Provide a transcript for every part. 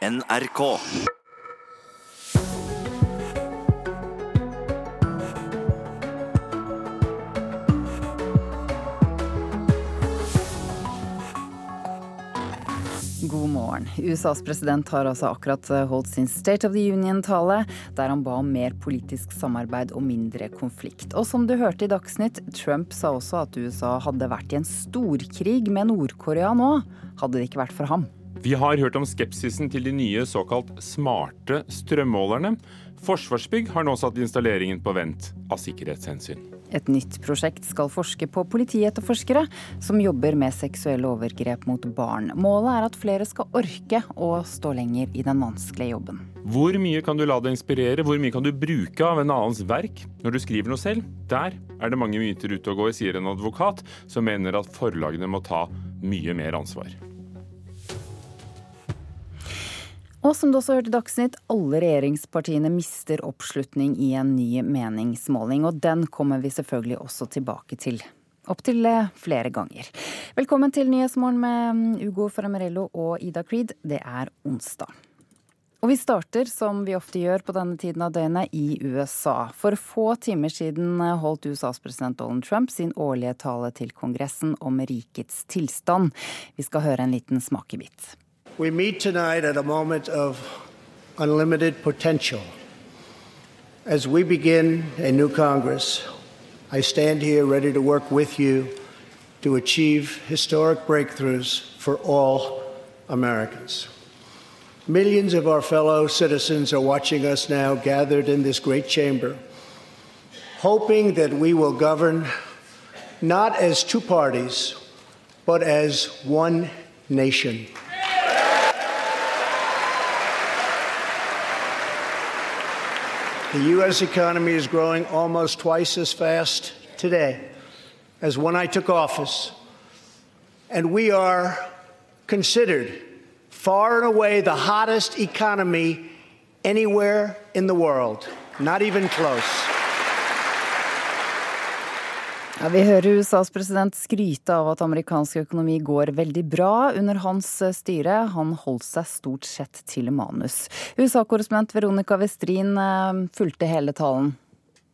NRK. God morgen. USAs president har altså akkurat holdt sin State of the Union-tale, der han ba om mer politisk samarbeid og mindre konflikt. Og som du hørte i Dagsnytt, Trump sa også at USA hadde vært i en storkrig med Nord-Korea nå, hadde det ikke vært for ham. Vi har hørt om skepsisen til de nye såkalt smarte strømmålerne. Forsvarsbygg har nå satt installeringen på vent av sikkerhetshensyn. Et nytt prosjekt skal forske på politietterforskere som jobber med seksuelle overgrep mot barn. Målet er at flere skal orke å stå lenger i den vanskelige jobben. Hvor mye kan du la deg inspirere, hvor mye kan du bruke av en annens verk når du skriver noe selv? Der er det mange myter ute og går, sier en advokat som mener at forlagene må ta mye mer ansvar. Og som du også hørte i Dagsnytt, alle regjeringspartiene mister oppslutning i en ny meningsmåling. Og den kommer vi selvfølgelig også tilbake til. Opptil flere ganger. Velkommen til Nyhetsmorgen med Ugo Fermarello og Ida Creed. Det er onsdag. Og vi starter, som vi ofte gjør på denne tiden av døgnet, i USA. For få timer siden holdt USAs president Donald Trump sin årlige tale til Kongressen om rikets tilstand. Vi skal høre en liten smakebit. We meet tonight at a moment of unlimited potential. As we begin a new Congress, I stand here ready to work with you to achieve historic breakthroughs for all Americans. Millions of our fellow citizens are watching us now gathered in this great chamber, hoping that we will govern not as two parties, but as one nation. The U.S. economy is growing almost twice as fast today as when I took office. And we are considered far and away the hottest economy anywhere in the world. Not even close. Ja, vi hører USAs president skryte av at amerikansk økonomi går veldig bra under hans styre. Han holdt seg stort sett til manus. USA-korrespondent Veronica Westrin eh, fulgte hele talen.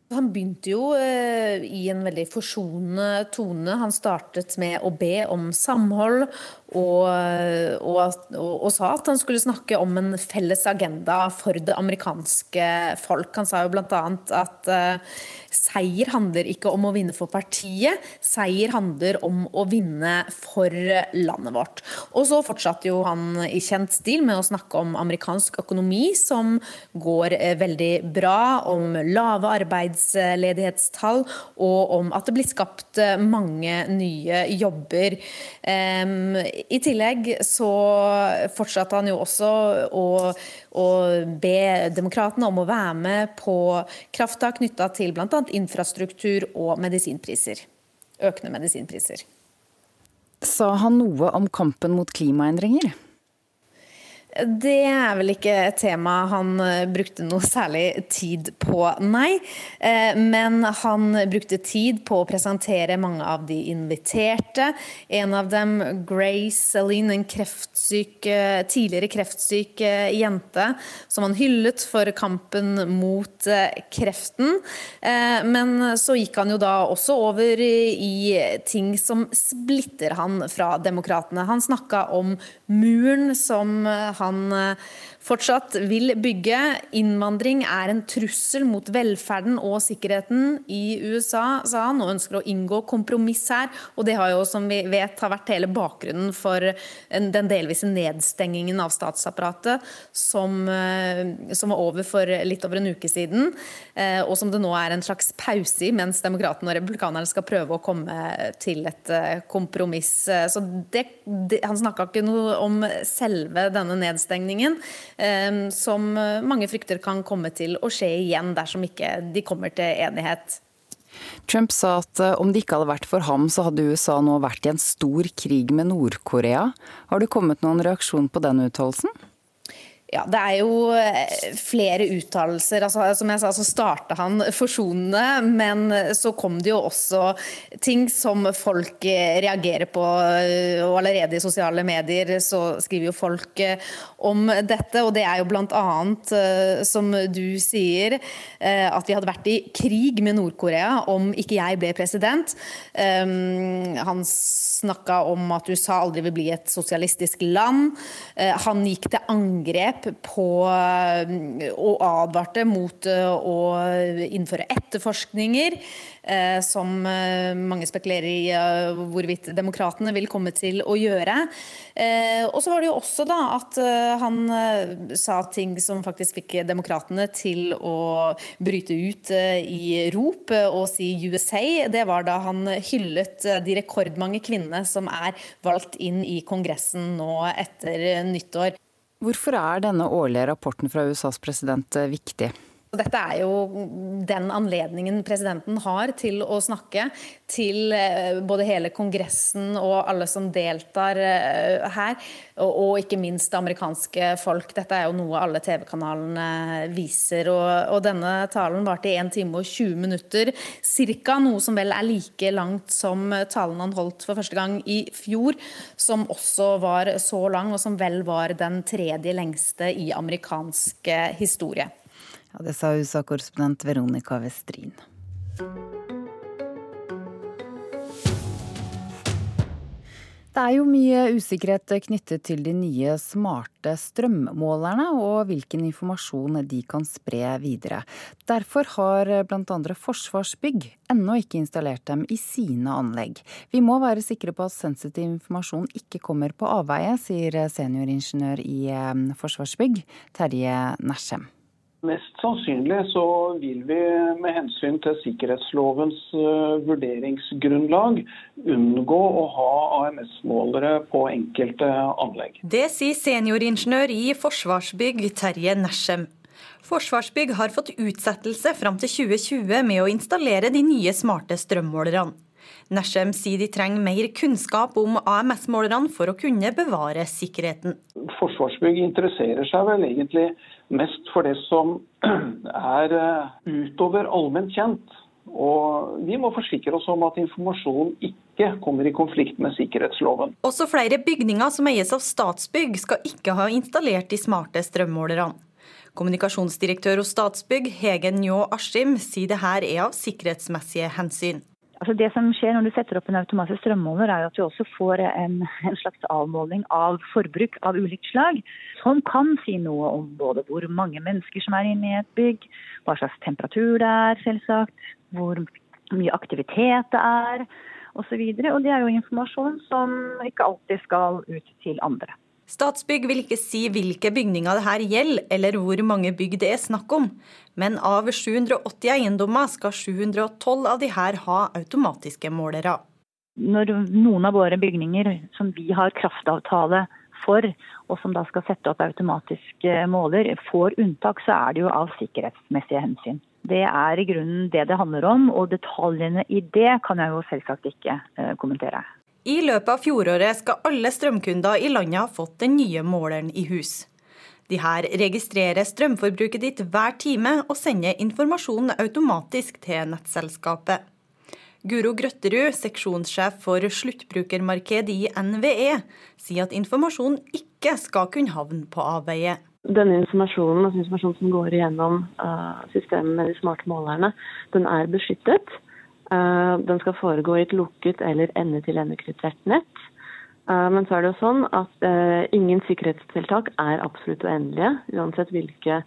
Han begynte jo eh, i en veldig forsonende tone. Han startet med å be om samhold, og, og, og, og, sa at han skulle snakke om en felles agenda for det amerikanske folk. Han sa jo bl.a. at uh, seier handler ikke om å vinne for partiet, seier handler om å vinne for landet vårt. Og så fortsatte jo han i kjent stil med å snakke om amerikansk økonomi, som går uh, veldig bra, om lave arbeidsledighetstall, og om at det blir skapt uh, mange nye jobber. I tillegg så fortsatte han jo også å, å be demokratene om å være med på krafttak knytta til bl.a. infrastruktur og medisinpriser. Økende medisinpriser. Sa han noe om kampen mot klimaendringer? Det er vel ikke et tema han eh, brukte noe særlig tid på, nei. Eh, men han brukte tid på å presentere mange av de inviterte. En av dem, Grace Celine, en kreftsyk, eh, tidligere kreftsyk jente, som han hyllet for kampen mot kreften. Men så gikk han jo da også over i ting som splitter han fra demokratene. Han snakka om muren som han han eh, fortsatt vil bygge. Innvandring er en trussel mot velferden og sikkerheten i USA, sa han, og ønsker å inngå kompromiss her. Og det har jo, som vi vet, har vært hele bakgrunnen for den delvise nedstengingen av statsapparatet, som, eh, som var over for litt over en uke siden, eh, og som det nå er en slags pause i, mens demokratene og republikanerne skal prøve å komme til et kompromiss. Så det, det, han snakka ikke noe om selve denne nedstengningen. Som mange frykter kan komme til å skje igjen dersom ikke de kommer til enighet. Trump sa at eh, om det ikke hadde vært for ham, så hadde USA nå vært i en stor krig med Nord-Korea. Har det kommet noen reaksjon på den uttalelsen? Ja, Det er jo eh, flere uttalelser. Altså, som jeg sa, så starta han forsonende, men så kom det jo også ting som folk eh, reagerer på. Og allerede i sosiale medier så skriver jo folk eh, om dette. Og det er jo bl.a., som du sier, at vi hadde vært i krig med Nord-Korea om ikke jeg ble president. Ehm, han snakka om at USA aldri vil bli et sosialistisk land. Han gikk til angrep angrep på og advarte mot eh, å innføre etterforskninger, eh, som eh, mange spekulerer i hvorvidt demokratene vil komme til å gjøre. Og så var det jo også da at han sa ting som faktisk fikk demokratene til å bryte ut i rop og si USA. Det var da han hyllet de rekordmange kvinnene som er valgt inn i Kongressen nå etter nyttår. Hvorfor er denne årlige rapporten fra USAs president eh, viktig? Dette er jo den anledningen presidenten har til å snakke til eh, både hele Kongressen og alle som deltar eh, her, og ikke minst det amerikanske folk. Dette er jo noe alle TV-kanalene viser. Og, og, denne talen varte i 1 time og 20 minutter ca. Noe som vel er like langt som talen han holdt for første gang i fjor, som også var så lang, og som vel var den tredje lengste i amerikansk historie. Ja, det sa USA-korrespondent Veronica Westrin. Det er jo mye usikkerhet knyttet til de nye smarte strømmålerne og hvilken informasjon de kan spre videre. Derfor har bl.a. Forsvarsbygg ennå ikke installert dem i sine anlegg. Vi må være sikre på at sensitiv informasjon ikke kommer på avveie, sier senioringeniør i eh, Forsvarsbygg, Terje Nersem. Mest sannsynlig så vil vi med hensyn til sikkerhetslovens uh, vurderingsgrunnlag unngå å ha AMS-målere på enkelte anlegg. Det sier senioringeniør i Forsvarsbygg Terje Nersem. Forsvarsbygg har fått utsettelse fram til 2020 med å installere de nye smarte strømmålerne. Nesjem sier de trenger mer kunnskap om AMS-målerne for å kunne bevare sikkerheten. Forsvarsbygg interesserer seg vel egentlig mest for det som er eh, utover allment kjent. Og vi må forsikre oss om at informasjon ikke kommer i konflikt med sikkerhetsloven. Også flere bygninger som eies av Statsbygg skal ikke ha installert de smarte strømmålerne. Kommunikasjonsdirektør hos Statsbygg, Hegen Njå Askim, sier det her er av sikkerhetsmessige hensyn. Altså det som skjer når du setter opp en automatisk strømmåler, er at du også får en, en, slags avmåling av forbruk av ulikt slag, som kan si noe om både hvor mange mennesker som er inne i et bygg, hva slags temperatur det er, selvsagt, hvor mye aktivitet det er, osv. Og, så og det er jo informasjon som ikke alltid skal ut til andre. Statsbygg vil ikke si hvilke bygninger det her gjelder, eller hvor mange bygg det er snakk om. Men av 780 eiendommer skal 712 av de her ha automatiske målere. Når noen av våre bygninger som vi har kraftavtale for, og som da skal sette opp automatiske måler, får unntak, så er det jo av sikkerhetsmessige hensyn. Det er i grunnen det det handler om, og detaljene i det kan jeg jo selvsagt ikke eh, kommentere. I løpet av fjoråret skal alle strømkunder i landet ha fått den nye måleren i hus. De her registrerer strømforbruket ditt hver time og sender informasjonen automatisk til nettselskapet. Guro Grøtterud, seksjonssjef for sluttbrukermarked i NVE, sier at informasjonen ikke skal kunne havne på avveie. Denne informasjonen, altså informasjonen som går igjennom uh, systemet med de smarte målerne, den er beskyttet. Eh, den skal foregå i et lukket eller ende-til-ende-kryptert nett. Eh, men så er det jo sånn at eh, ingen sikkerhetstiltak er absolutt uendelige, uansett hvilke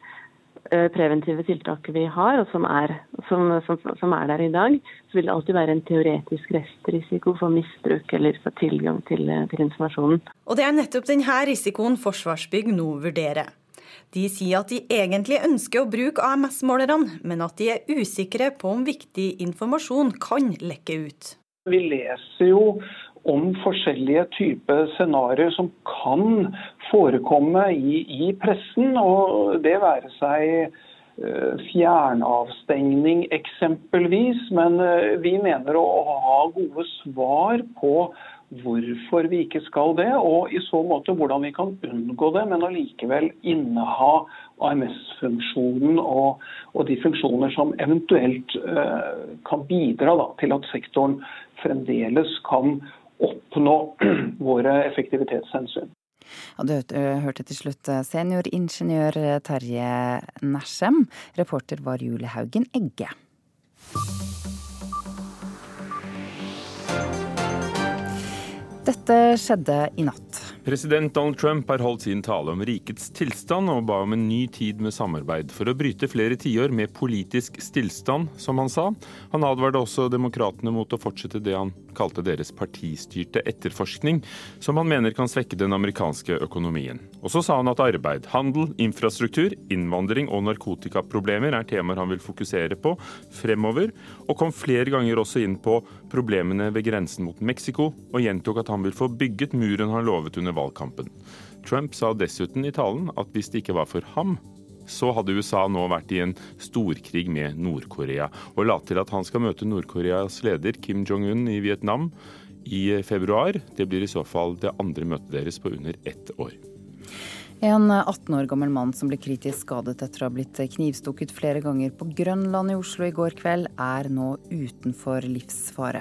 preventive tiltak vi har, og som er, som, som, som er, der i dag, så vil det alltid være en teoretisk restrisiko for misbruk eller for tilgang til, til informasjonen. Og Det er nettopp denne risikoen Forsvarsbygg nå vurderer. De sier at de egentlig ønsker å bruke AMS-målerne, men at de er usikre på om viktig informasjon kan lekke ut. Vi leser jo om forskjellige typer scenarioer som kan forekomme i, i, pressen. Og det være seg uh, fjernavstengning eksempelvis. Men uh, vi mener å ha gode svar på hvorfor vi ikke skal det, og i så måte hvordan vi kan unngå det, men allikevel inneha AMS-funksjonen og, og, de funksjoner som eventuelt uh, kan bidra da, til at sektoren fremdeles kan oppnå våre effektivitetshensyn. Ja, du hørte til slutt senioringeniør Terje Nersem. Reporter var Julie Haugen Egge. Dette skjedde i natt. President Donald Trump har holdt sin tale om rikets tilstand og ba om en ny tid med samarbeid for å bryte flere tiår med politisk stillstand, som han sa. Han advarte også demokratene mot å fortsette det han kalte deres partistyrte etterforskning, som han mener kan svekke den amerikanske økonomien. Og så sa han at arbeid, handel, infrastruktur, innvandring og narkotikaproblemer er temaer han vil fokusere på fremover, og kom flere ganger også inn på problemene ved grensen mot Mexico, og gjentok at han vil få bygget muren han lovet under valgkampen. Trump sa dessuten i talen at hvis det ikke var for ham, så hadde USA nå vært i en storkrig med Nord-Korea, og la til at han skal møte Nord-Koreas leder Kim Jong-un i Vietnam i februar. Det blir i så fall det andre møtet deres på under ett år. En 18 år gammel mann som ble kritisk skadet etter å ha blitt knivstukket flere ganger på Grønland i Oslo i går kveld, er nå utenfor livsfare.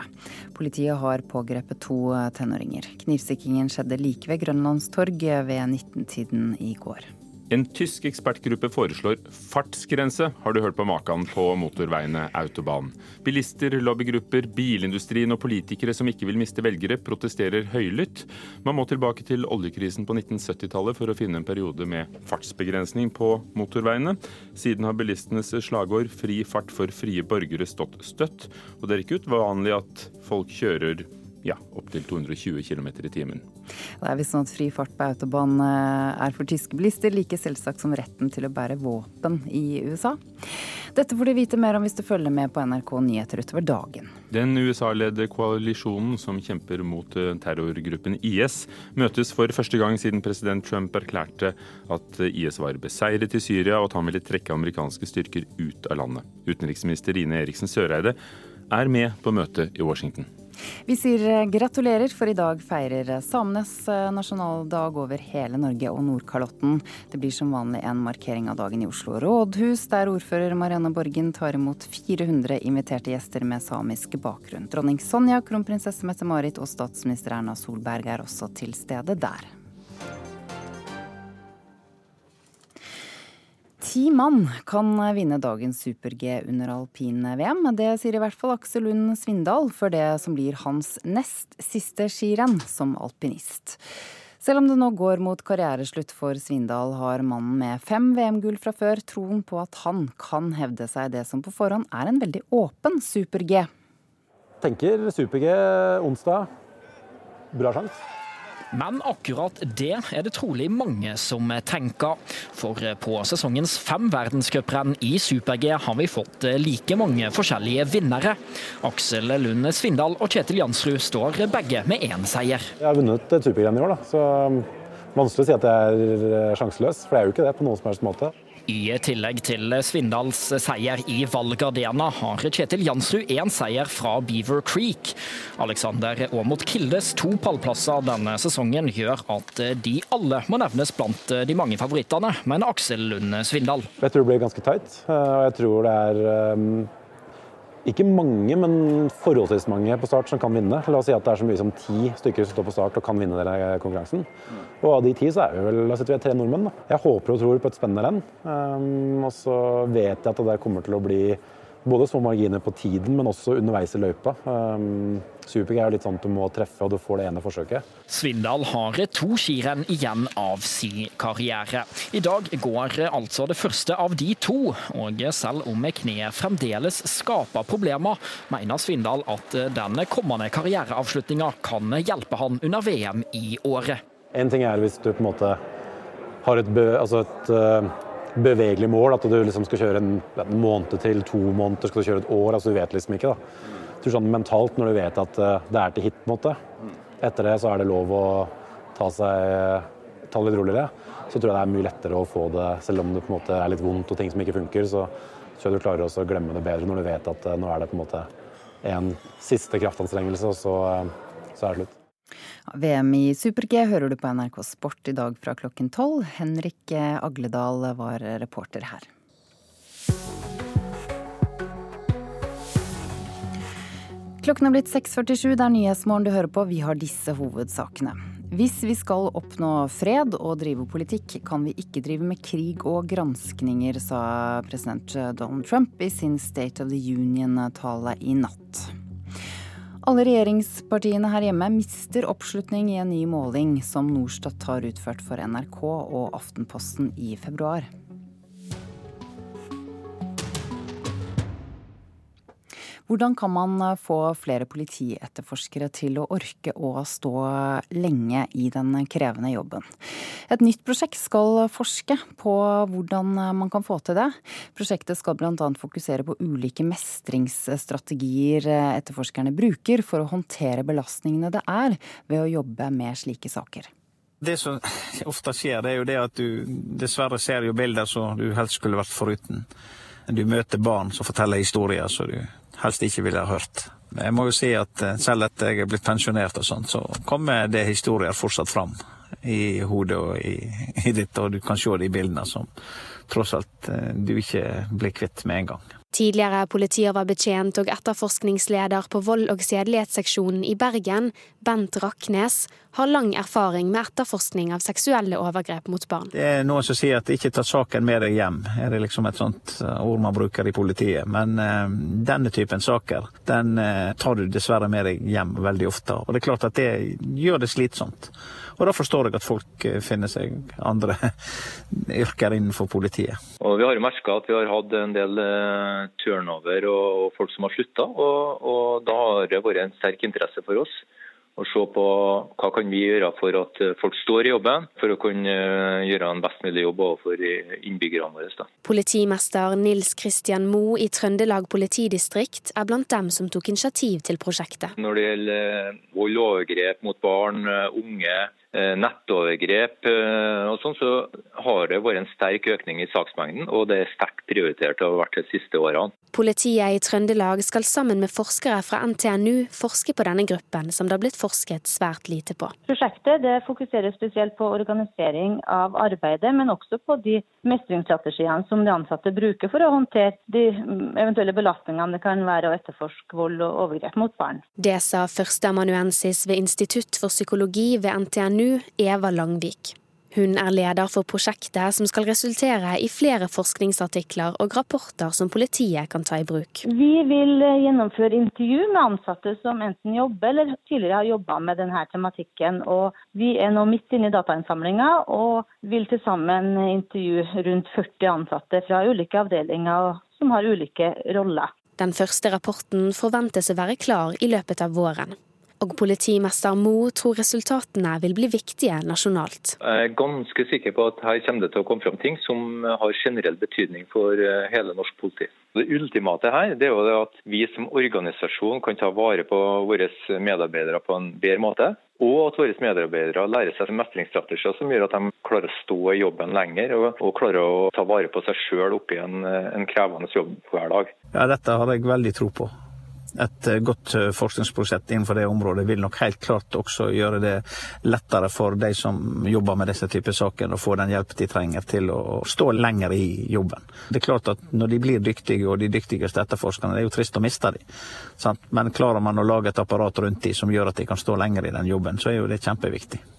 Politiet har pågrepet to tenåringer. Knivstikkingen skjedde like ved Grønlandstorg ved 19-tiden i går. En tysk ekspertgruppe foreslår fartsgrense, har du hørt på maken på motorveiene Autobahn. Bilister, lobbygrupper, bilindustrien og politikere som ikke vil miste velgere, protesterer høylytt. Man må tilbake til oljekrisen på 1970-tallet for å finne en periode med fartsbegrensning på motorveiene. Siden har bilistenes slagord 'fri fart for frie borgere' stått støtt, og det er ikke uvanlig at folk kjører ja, opptil 220 km i timen. Det er visst sånn at fri fart på autobahn eh, er for tyske bilister like selvsagt som retten til å bære våpen i USA. Dette får du vite mer om hvis du følger med på NRK Nyheter utover dagen. Den USA-ledede koalisjonen som kjemper mot eh, terrorgruppen IS, møtes for første gang siden president Trump erklærte at IS var beseiret i Syria, og at han ville trekke amerikanske styrker ut av landet. Utenriksminister Ine Eriksen Søreide er med på møtet i Washington. Vi sier eh, gratulerer, for i dag feirer samenes eh, nasjonaldag over hele Norge og Nordkalotten. Det blir som vanlig en markering av dagen i Oslo rådhus, der ordfører Marianne Borgen tar imot 400 inviterte gjester med samisk bakgrunn. Dronning Sonja, kronprinsesse Mette-Marit og statsminister Erna Solberg er også til stede der. Ti mann kan vinne dagens super-G under alpin-VM. Det sier i hvert fall Aksel Lund Svindal for det som blir hans nest siste skirenn som alpinist. Selv om det nå går mot karriereslutt for Svindal, har mannen med fem VM-gull fra før troen på at han kan hevde seg det som på forhånd er en veldig åpen super-G. Tenker super-G onsdag. Bra sjanse. Men akkurat det er det trolig mange som tenker. For på sesongens fem verdenscuprenn i super-G har vi fått like mange forskjellige vinnere. Aksel Lund Svindal og Kjetil Jansrud står begge med én seier. Jeg har vunnet super-G i år, da. så vanskelig å si at jeg er sjanseløs. For jeg er jo ikke det på noen som helst måte. I tillegg til Svindals seier i Valgardena har Kjetil Jansrud én seier fra Beaver Creek. Alexander Aamodt Kildes to pallplasser denne sesongen gjør at de alle må nevnes blant de mange favorittene, mener Aksel Lund Svindal. Jeg tror det blir ganske tight, og jeg tror det er um ikke mange, men forholdsvis mange på start som kan vinne. La oss si at det er så mye som ti stykker som står på start og kan vinne denne konkurransen. Og av de ti så er vi vel, la oss si vi er tre nordmenn. Da. Jeg håper og tror på et spennende renn. Um, og så vet jeg at det kommer til å bli både små marginer på tiden, men også underveis i løypa. Um, Superg er litt sånn at du må treffe, og du får det ene forsøket. Svindal har to skirenn igjen av sin karriere. I dag går altså det første av de to, og selv om kneet fremdeles skaper problemer, mener Svindal at den kommende karriereavslutninga kan hjelpe han under VM i året. En ting er hvis du på en måte har et, altså et uh, bevegelig mål. At du liksom skal kjøre en, måned til, to måneder, skal du kjøre et år. altså Du vet liksom ikke. da. Jeg tror sånn Mentalt, når du vet at uh, det er til hit, på en måte. etter det så er det lov å ta seg ta litt roligere, så tror jeg det er mye lettere å få det, selv om det på en måte er litt vondt og ting som ikke funker. Så tror jeg du klarer også å glemme det bedre når du vet at uh, nå er det på en måte en siste kraftanstrengelse, og så, uh, så er det slutt. VM i super-G hører du på NRK Sport i dag fra klokken tolv. Henrik Agledal var reporter her. Klokken er blitt 6.47, det er Nyhetsmorgen du hører på. Vi har disse hovedsakene. Hvis vi skal oppnå fred og drive politikk, kan vi ikke drive med krig og granskninger, sa president Donald Trump i sin State of the Union-tale i natt. Alle regjeringspartiene her hjemme mister oppslutning i en ny måling som Norstat har utført for NRK og Aftenposten i februar. Hvordan kan man eh, få flere politietterforskere til å orke å stå lenge i den krevende jobben? Et nytt prosjekt skal forske på hvordan man kan få til det. Prosjektet skal bl.a. fokusere på ulike mestringsstrategier eh, etterforskerne bruker for å håndtere belastningene det er ved å jobbe med slike saker. Det som ofte skjer, det er jo det at du dessverre ser jo bilder som du helst skulle vært foruten. Du møter barn som forteller historier som du helst ikke ville ha hørt. Jeg må jo si at eh, selv etter jeg er blitt pensjonert og sånt, så kommer det historier fortsatt fram i hodet og i, i ditt, og du kan se de bildene som tross alt eh, du ikke blir kvitt med en gang. Tidligere politioverbetjent og etterforskningsleder på vold- og sedelighetsseksjonen i Bergen, Bent Raknes, har lang erfaring med etterforskning av seksuelle overgrep mot barn. Det er noen som sier at ikke ta saken med deg hjem, er det liksom et sånt eh, ord man bruker i politiet. Men eh, denne typen saker, den eh, tar du dessverre med deg hjem veldig ofte. Og det er klart at det gjør det slitsomt. Og da forstår jeg at folk finner seg andre yrker innenfor politiet. Og Vi har jo merka at vi har hatt en del turnover og folk som har slutta, og, og da har det vært en sterk interesse for oss og se på hva kan vi gjøre for at folk står i jobben, for å kunne gjøre en best mulig jobb overfor innbyggerne våre. Da. Politimester Nils Kristian Moe i Trøndelag politidistrikt er blant dem som tok initiativ til prosjektet. Når det gjelder vold og overgrep mot barn, unge, Eh, nettovergrep eh, og sånn, så har det vært en sterk økning i saksmengden, og det er sterkt prioritert og har vært de siste årene. Politiet i Trøndelag skal sammen med forskere fra NTNU forske på denne gruppen, som det har blitt forsket svært lite på. Prosjektet fokuserer spesielt på organisering av arbeidet, men også på de mestringsstrategiene som de ansatte bruker for å håndtere de eventuelle belastningene det kan være å etterforske vold og overgrep mot barn. Det sa førsteamanuensis ved Institutt for psykologi ved NTNU NTNU, Eva Langvik. Hun er leder for prosjektet som skal resultere i flere forskningsartikler og rapporter som politiet kan ta i bruk. Vi vil eh, gjennomføre intervju med ansatte som enten jobber eller tidligere har jobba med denne tematikken. Og vi er nå midt inne i datainnsamlinga og vil til sammen intervjue rundt 40 ansatte fra ulike avdelinger som har ulike roller. Den første rapporten forventes å være klar i løpet av våren og politimester Mo tror resultatene vil bli viktige nasjonalt. Jeg er ganske sikker på at her kommer det til å komme fram ting som har generell betydning for eh, hele norsk politi. Det ultimate her det er jo at vi som organisasjon kan ta vare på våre medarbeidere på en bedre måte. Og at våre medarbeidere lærer seg mestringsstrategier som gjør at de klarer å stå i jobben lenger og, og klarer å ta vare på seg sjøl oppi en, en krevende jobb hver dag. Ja, Dette har jeg veldig tro på et eh, godt eh, forskningsprosjekt innenfor det området vil nok helt klart også gjøre det lettere for de som jobber med disse typer saker, å få den hjelp de trenger til å stå lenger i jobben. Det er klart at Når de blir dyktige, og de dyktigste etterforskerne, det er jo trist å miste dem. Men klarer man å lage et apparat rundt dem som gjør at de kan stå lenger i den jobben, så er jo det kjempeviktig.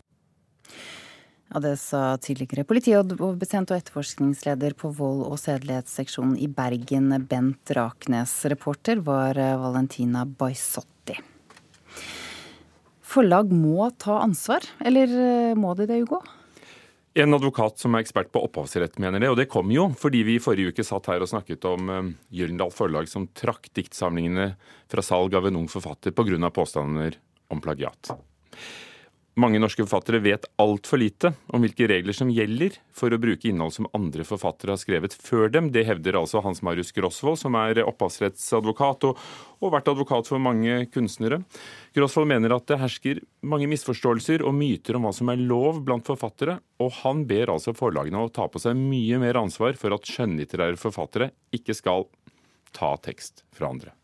Ja, Det sa tidligere politioverbetjent og etterforskningsleder på vold- og sedelighetsseksjonen i Bergen, Bent Raknes. Reporter var eh, Valentina Baisotti. Forlag må ta ansvar, eller eh, må de det, Hugo? En advokat som er ekspert på opphavsrett mener det, og det kom jo fordi vi i forrige uke satt her og snakket om uh, Gyllendal Forlag som trakk diktsamlingene fra salg av en ung forfatter pga. påstander om plagiat. Mange norske forfattere vet altfor lite om hvilke regler som gjelder for å bruke innhold som andre forfattere har skrevet før dem. Det hevder altså Hans Marius Grosvold, som er opphavsrettsadvokat og, og vært advokat for mange kunstnere. Grosvold mener at det hersker mange misforståelser og myter om hva som er lov blant forfattere, og han ber altså forlagene å ta på seg mye mer ansvar for at skjønnlitterære forfattere ikke skal ta tekst fra andre.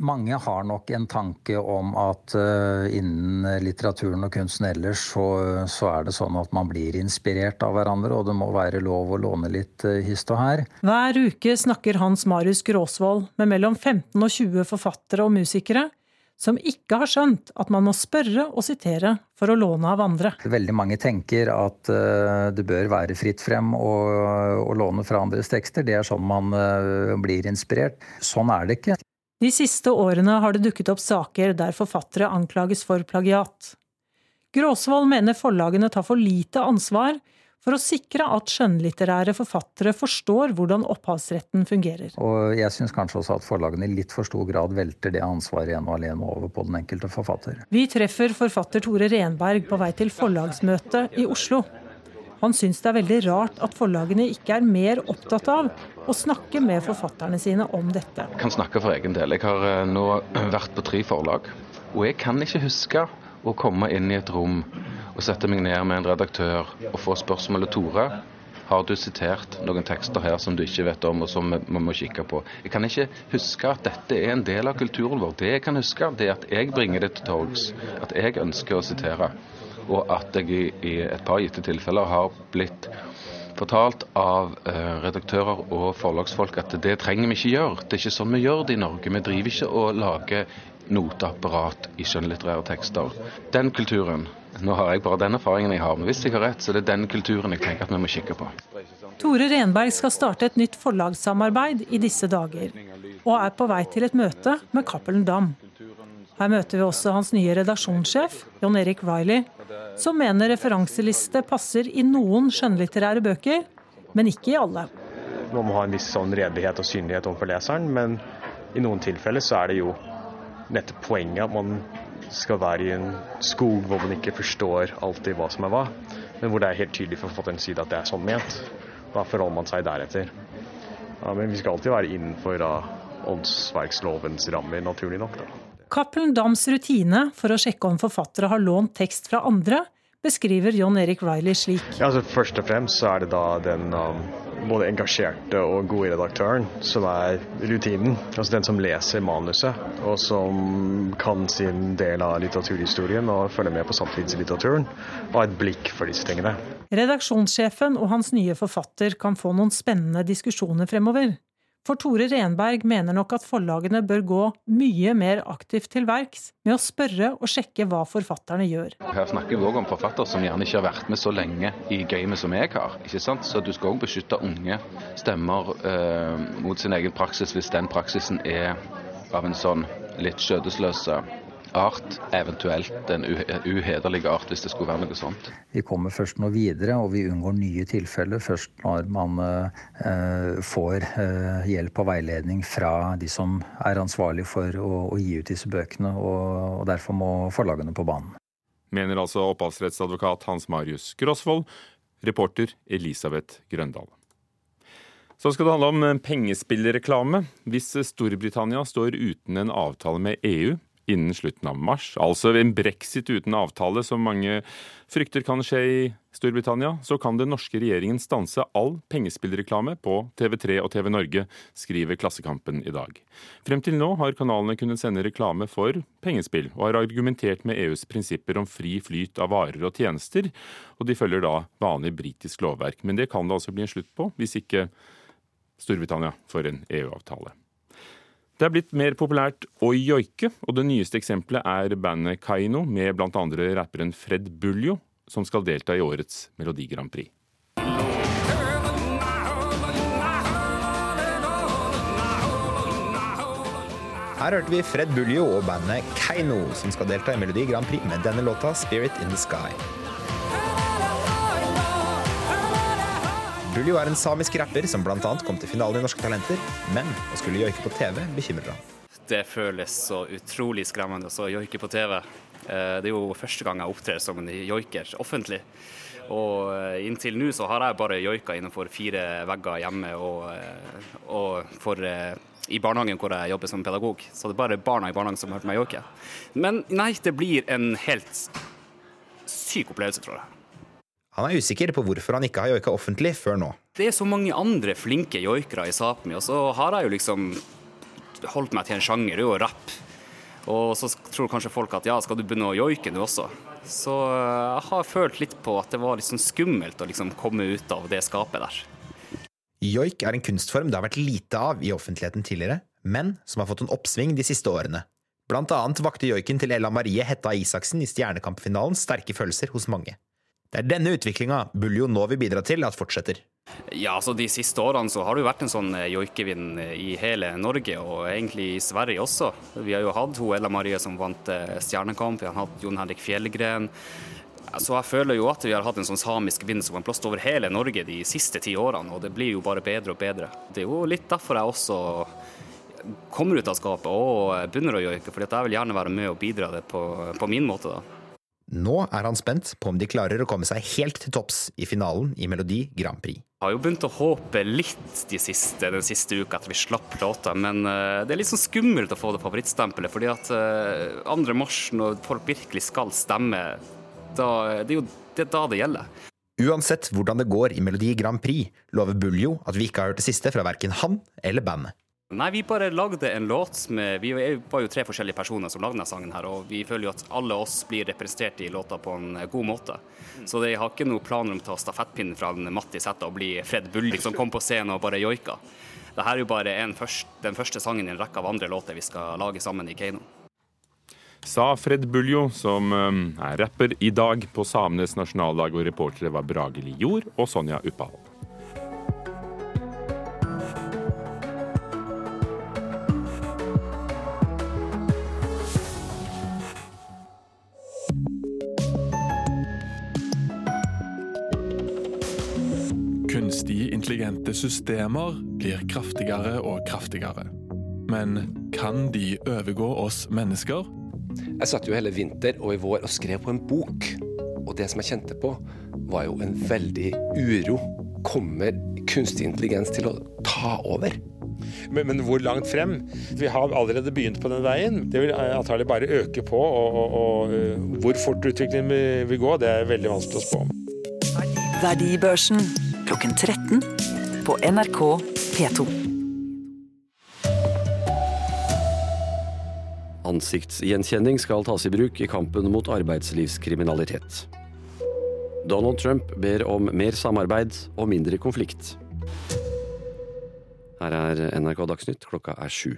Mange har nok en tanke om at uh, innen litteraturen og kunsten ellers så, så, er det sånn at man blir inspirert av hverandre, og det må være lov å låne litt uh, hist og her. Hver uke snakker Hans Marius Gråsvold med mellom 15 og 20 forfattere og musikere som ikke har skjønt at man må spørre og sitere for å låne av andre. Veldig mange tenker at uh, det bør være fritt frem å, å, låne fra andres tekster. Det er sånn man blir inspirert. Sånn er det ikke. De siste årene har det dukket opp saker der forfattere anklages for plagiat. Gråsvold mener forlagene tar for lite ansvar for å sikre at skjønnlitterære forfattere forstår hvordan opphavsretten fungerer. Og jeg syns kanskje også at forlagene i litt for stor grad velter det ansvaret ene og alene over på den enkelte forfatter. Vi treffer forfatter Tore Renberg på vei til forlagsmøte i Oslo. Han syns det er veldig rart at forlagene ikke er mer opptatt av å snakke med forfatterne sine om dette. Jeg kan snakke for egen del. Jeg har eh, nå vært på tre forlag. Og jeg kan ikke huske å komme inn i et rom og sette meg ned med en redaktør og få spørsmålet Tore, har du sitert noen tekster her som du ikke vet om, og som vi må kikke på? Jeg kan ikke huske at dette er en del av kulturen vår. Det jeg kan huske, det er at jeg bringer det til torgs. At jeg ønsker å sitere. Og at jeg i, et par gitte tilfeller har blitt fortalt av eh, redaktører og forlagsfolk at det trenger vi ikke gjøre. Det er ikke sånn vi gjør det i Norge. Vi driver ikke og lager noteapparat i skjønnlitterære tekster. Den kulturen nå har jeg bare den erfaringen jeg har, men hvis jeg har rett, så er det den kulturen jeg tenker at vi må kikke på. Tore Renberg skal starte et nytt forlagssamarbeid i disse dager, og er på vei til et møte med Cappelen Dam. Her møter vi også hans nye redaksjonssjef, John Erik Riley, som mener referanseliste passer i noen skjønnlitterære bøker, men ikke i alle. Man må ha en viss sånn redelighet og synlighet overfor leseren, men i noen tilfeller så er det jo nettopp poenget at man skal være i en skog hvor man ikke forstår alltid hva som er hva, men hvor det er helt tydelig for forfatterens side at det er sånn ment. Da forholder man seg deretter. Ja, men vi skal alltid være innenfor da, åndsverkslovens rammer, naturlig nok. da. Cappelen Dams rutine for å sjekke om forfattere har lånt tekst fra andre, beskriver John Erik Riley slik. Ja, altså Først og fremst så er det da den um, både engasjerte og gode redaktøren som er rutinen. Altså den som leser manuset, og som kan sin del av litteraturhistorien og følger med på samtidslitteraturen, og har et blikk for disse tingene. Redaksjonssjefen og hans nye forfatter kan få noen spennende diskusjoner fremover. For Tore Renberg mener nok at forlagene bør gå mye mer aktivt til verks med å spørre og sjekke hva forfatterne gjør. Her snakker vi òg om forfattere som gjerne ikke har vært med så lenge i gamet som jeg har. ikke sant? Så du skal òg beskytte unge stemmer eh, mot sin egen praksis hvis den praksisen er av en sånn litt skjødesløs art, eventuelt en uhederlig art, hvis det skulle være noe sånt. Vi kommer først nå videre, og vi unngår nye tilfeller først når man eh, får eh, hjelp og veiledning fra de som er ansvarlig for å, å gi ut disse bøkene, og, og, derfor må forlagene på banen. Mener altså opphavsrettsadvokat Hans Marius Grosvold, reporter Elisabeth Grøndal. Så skal det handle om pengespillreklame. Hvis Storbritannia står uten en avtale med EU, innen slutten av mars. Altså en brexit uten avtale, som mange frykter kan skje i Storbritannia, så kan den norske regjeringen stanse all pengespillreklame på TV3 og TV Norge, skriver Klassekampen i dag. Frem til nå har kanalene kunnet sende reklame for pengespill, og har argumentert med EUs prinsipper om fri flyt av varer og tjenester, og de følger da vanlig britisk lovverk. Men det kan det altså bli en slutt på, hvis ikke Storbritannia får en EU-avtale. Det er blitt mer populært å joike, og det nyeste eksempelet er bandet Kaino med bl.a. rapperen Fred Buljo, som skal delta i årets Melodi Grand Prix. Her hørte vi Fred Buljo og bandet Kaino, som skal delta i Melodi Grand Prix med denne låta 'Spirit in the Sky'. Buljo er en samisk rapper som bl.a. kom til finalen i Norske Talenter, men å skulle joike på TV bekymrer ham. Det føles så utrolig skremmende å joike på TV. Eh, det er jo første gang jeg opptrer som en joiker offentlig. Og eh, inntil nå så har jeg bare joika innenfor fire vegger hjemme og, eh, og for, i barnehagen hvor jeg jobber som pedagog. Så det er bare barna i barnehagen som har hørt meg joike. Men nei, det blir en helt syk opplevelse, tror jeg. Han er usikker på hvorfor han ikke har joika offentlig før nå. Det er så mange andre flinke joikere i Sápmi, og så har jeg jo liksom holdt meg til en sjanger, det er jo rapp. Og så tror kanskje folk at ja, skal du begynne å joike nå også? Så jeg har følt litt på at det var litt sånn skummelt å liksom komme ut av det skapet der. Joik er en kunstform det har vært lite av i offentligheten tidligere, men som har fått en oppsving de siste årene. Blant annet vakte joiken til Ella Marie Hetta Isaksen i Stjernekampfinalen sterke følelser hos mange. Det er denne utviklinga Buljo nå vil bidra til at fortsetter. Ja, altså De siste årene så har det jo vært en sånn eh, joikevind i hele Norge, og egentlig i Sverige også. Vi har jo hatt hun Ella Marie som vant eh, Stjernekamp, vi har hatt Jon Henrik Fjellgren. Så jeg føler jo at vi har hatt en sånn samisk vind som har blåst over hele Norge de siste ti årene, og det blir jo bare bedre og bedre. Det er jo litt derfor jeg også kommer ut av skapet og begynner å joike, for jeg vil gjerne være med og bidra det på, på min måte. da. Nå er han spent på om de klarer å komme seg helt til topps i finalen i Melodi Grand Prix. Jeg har jo begynt å håpe litt de siste, den siste uka etter vi slapp låta, men uh, det er litt sånn skummelt å få det favorittstempelet. fordi at uh, eh, 2. mars, når folk virkelig skal stemme, da, det er jo det er da det gjelder. Uansett hvordan det går i Melodi Grand Prix, lover Buljo at vi ikke har hørt det siste fra verken han eller bandet. Nei, vi bare lagde en låt med Vi var jo tre forskjellige personer som lagde denne sangen her, og vi føler jo at alle oss blir representert i låta på en god måte. Så jeg har ikke noen planer om å ta stafettpinnen fra Matti Sæther og bli Fred Bullik som kom på scenen og bare joika. Dette er jo bare først, den første sangen i en rekke av andre låter vi skal lage sammen i Keiino. Sa Fred Buljo, som um, er rapper i dag på samenes nasjonaldag, og reportere var Brage Li Jord og Sonja Uppahol. Kunstig intelligente systemer blir kraftigere og kraftigere. Men kan de overgå oss mennesker? Jeg satt jo hele vinter og i vår og skrev på en bok. Og det som jeg kjente på, var jo en veldig uro. Kommer kunstig intelligens til å ta over? Men, men, hvor langt frem? Vi har allerede begynt på den veien. Det vil antagelig bare øke på. Og, og, og øh, hvor fort utviklingen vil gå, det er veldig vanskelig å spå om. Verdibørsen klokken 13 på NRK P2. Ansiktsgjenkjenning skal tas i bruk i kampen mot arbeidslivskriminalitet. Donald Trump ber om mer samarbeid og mindre konflikt. Her er NRK Dagsnytt, klokka er sju.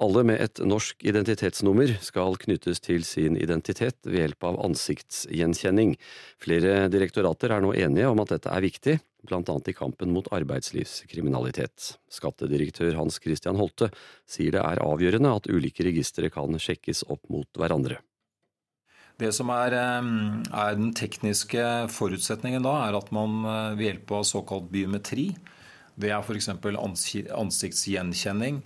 Alle med et norsk identitetsnummer skal knyttes til sin identitet ved hjelp av ansiktsgjenkjenning. Flere direktorater er nå enige om at dette er viktig, bl.a. i kampen mot arbeidslivskriminalitet. Skattedirektør Hans Christian Holte sier det er avgjørende at ulike registre kan sjekkes opp mot hverandre. Det som er, eh, er den tekniske forutsetningen da, er at man eh, ved hjelp av såkalt biometri, det er f.eks. ansiktsgjenkjenning,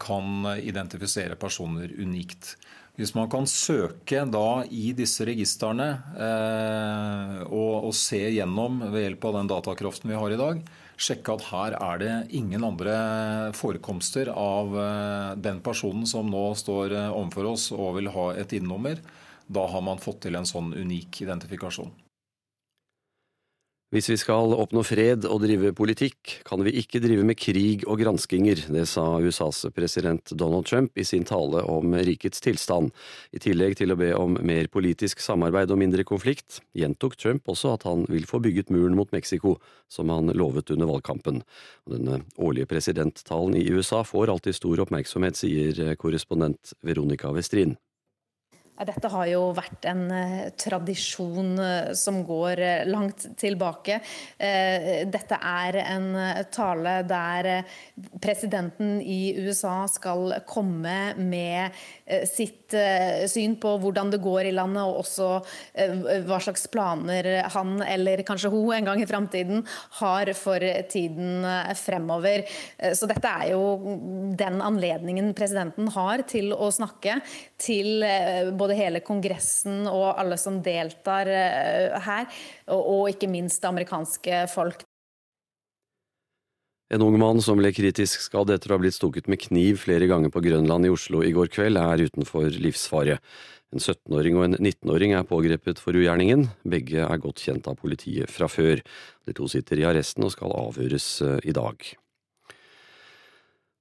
kan identifisere personer unikt. Hvis man kan søke da i disse registrene eh, og, og, se gjennom ved hjelp av den datakraften vi har i dag, sjekke at her er det ingen andre forekomster av eh, den personen som nå står eh, overfor oss og vil ha et ID-nummer, da har man fått til en sånn unik identifikasjon. Hvis vi skal oppnå fred og drive politikk, kan vi ikke drive med krig og granskinger, det sa USAs president Donald Trump i sin tale om rikets tilstand. I tillegg til å be om mer politisk samarbeid og mindre konflikt, gjentok Trump også at han vil få bygget muren mot Mexico, som han lovet under valgkampen. Denne årlige presidenttalen i USA får alltid stor oppmerksomhet, sier korrespondent Veronica Westrin. Dette har jo vært en uh, tradisjon uh, som går uh, langt tilbake. dette er en tale der presidenten i USA skal komme med sitt syn på hvordan det går i landet, og også hva slags planer han, eller kanskje hun en gang i framtiden, har for tiden fremover. Så dette er jo den anledningen presidenten har til å snakke til både både hele Kongressen og alle som deltar eh, her, og ikke minst det amerikanske folk. En ung mann som ble kritisk skadd etter å ha blitt stukket med kniv flere ganger på Grønland i Oslo i går kveld, er utenfor livsfare. En 17-åring og en 19-åring er pågrepet for ugjerningen. Begge er godt kjent av politiet fra før. De to sitter i arresten og skal avhøres eh, i dag.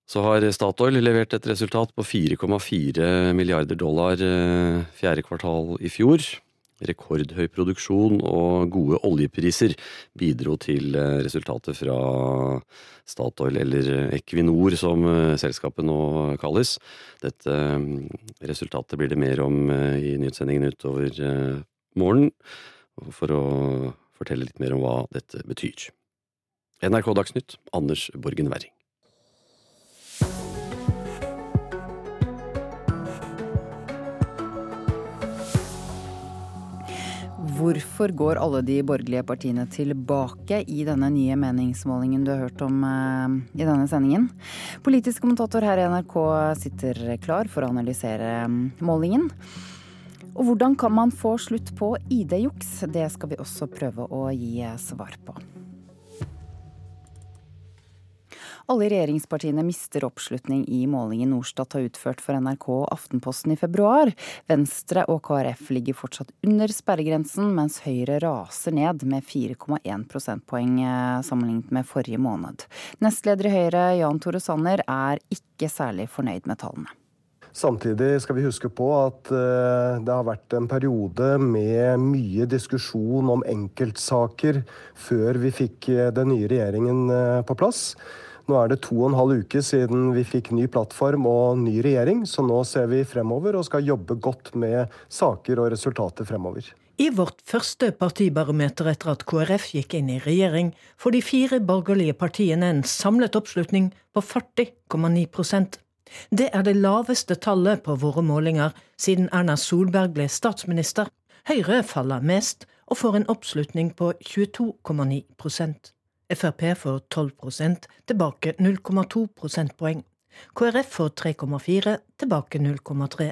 Så har Statoil levert et resultat på 4,4 milliarder dollar fjerde kvartal i fjor. Rekordhøy produksjon og gode oljepriser bidro til resultatet fra Statoil, eller Equinor som selskapet nå kalles. Dette resultatet blir det mer om i nyhetssendingen utover morgenen, for å fortelle litt mer om hva dette betyr. NRK Dagsnytt, Anders Borgen Werring. Hvorfor går alle de borgerlige partiene tilbake i denne nye meningsmålingen du har hørt om uh, i denne sendingen? Politisk kommentator her i NRK sitter klar for å analysere målingen. Og hvordan kan man få slutt på ID-juks? Det skal vi også prøve å gi svar på. Alle regjeringspartiene mister oppslutning i målingen Norstat har utført for NRK Aftenposten i februar. Venstre og KrF ligger fortsatt under sperregrensen, mens Høyre raser ned med 4,1 prosentpoeng eh, sammenlignet med forrige måned. Nestleder i Høyre, Jan Tore Sanner, er ikke særlig fornøyd med tallene. Samtidig skal vi huske på at eh, det har vært en periode med mye diskusjon om enkeltsaker før vi fikk eh, den nye regjeringen på plass. Nå er det to og en halv uke siden vi fikk ny plattform og ny regjering, så nå ser vi fremover og skal jobbe godt med saker og resultater fremover. I vårt første partibarometer etter at KrF gikk inn i regjering, får de fire borgerlige partiene en samlet oppslutning på 40,9% Det er det laveste tallet på våre målinger siden Erna Solberg ble statsminister. Høyre faller mest og får en oppslutning på 22,9 Frp får 12% tilbake 0,2 prosentpoeng. KrF får 3,4, tilbake 0,3.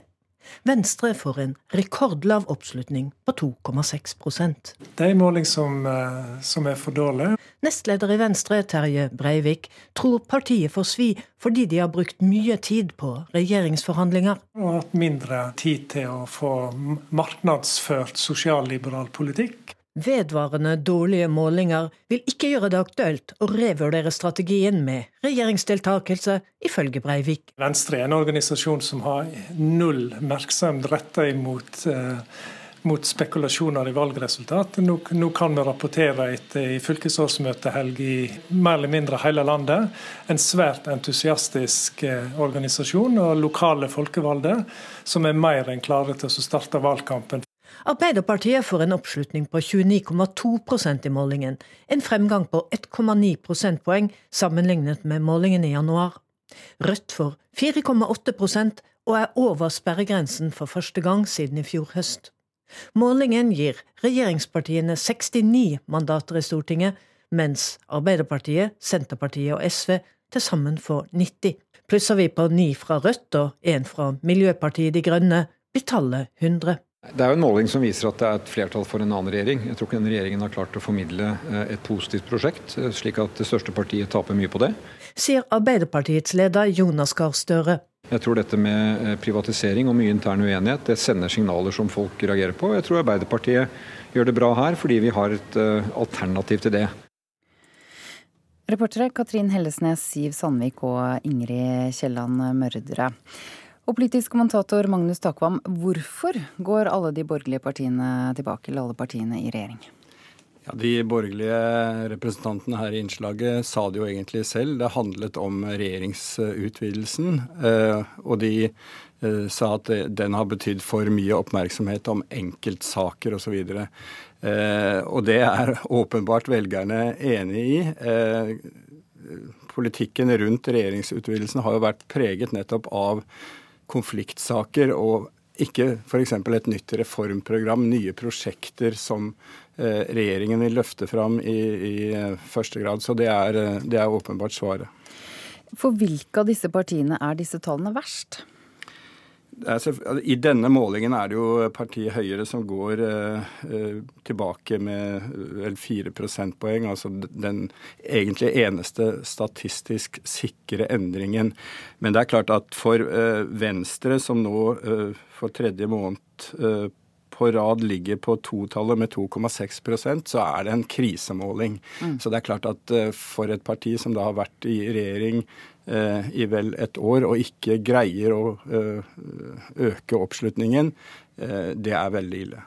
Venstre får en rekordlav oppslutning på 2,6% Det er en måling som, eh, som, er for dårlig. Nestleder i Venstre, Terje Breivik, tror partiet får svi fordi de har brukt mye tid på regjeringsforhandlinger. Og hatt mindre tid til å få marknadsført sosialliberal politikk. Vedvarende dårlige målinger vil ikke gjøre det aktuelt å revurdere strategien med regjeringsdeltakelse, ifølge Breivik. Venstre er en organisasjon som har null merksomhet retta imot eh, mot spekulasjoner i valgresultat. Nå, nå kan vi rapportere etter i fylkesårsmøtehelg i mer eller mindre hele landet. En svært entusiastisk eh, organisasjon og lokale folkevalgte som er mer enn klare til å starte valgkampen Arbeiderpartiet får en oppslutning på 29,2% i målingen, en fremgang på 1,9 prosentpoeng sammenlignet med målingen i januar. Rødt får 4,8% og er over sperregrensen for første gang siden i fjor høst. Målingen gir regjeringspartiene 69 mandater i Stortinget, mens Arbeiderpartiet, Senterpartiet og SV til sammen får 90. Plusser vi på ni fra Rødt og én fra Miljøpartiet De Grønne, blir tallet 100. Det er jo en måling som viser at det er et flertall for en annen regjering. Jeg tror ikke denne regjeringen har klart å formidle eh, et positivt prosjekt, eh, slik at det største partiet taper mye på det. Sier Arbeiderpartiets leder Jonas Gahr Støre. Jeg tror dette med eh, privatisering og mye intern uenighet det sender signaler som folk reagerer på. Jeg tror Arbeiderpartiet gjør det bra her fordi vi har et alternativ til det. Reportere Katrin Hellesnes, Siv Sandvik og Ingrid Kielland Mørdre. Og politisk kommentator Magnus Takvam, hvorfor går alle de borgerlige partiene tilbake, eller alle partiene i regjering? Ja, De borgerlige representantene her i innslaget sa det jo egentlig selv. Det handlet om regjeringsutvidelsen. Eh, og de eh, sa at den har betydd for mye oppmerksomhet om enkeltsaker osv. Eh, og det er åpenbart velgerne enig i. Politikken rundt regjeringsutvidelsen har jo vært preget nettopp av konfliktsaker og ikke f.eks. et nytt reformprogram, nye prosjekter som eh, regjeringen vil løfte fram i, i eh, første grad. Så det er, eh, det er åpenbart svaret. For hvilke av disse partiene er disse tallene verst? Altså, I denne målingen er det jo partiet Høyre som går eh, eh tilbake med vel 4 prosentpoeng. Altså den egentlig eneste statistisk sikre endringen. Men det er klart at for eh, Venstre, som nå for tredje måned på rad ligger på totallet med 2,6% så er det en krisemåling. Mm. Så det er klart at for et parti som da har vært i regjering i vel et år og ikke greier å øke oppslutningen, det er veldig ille.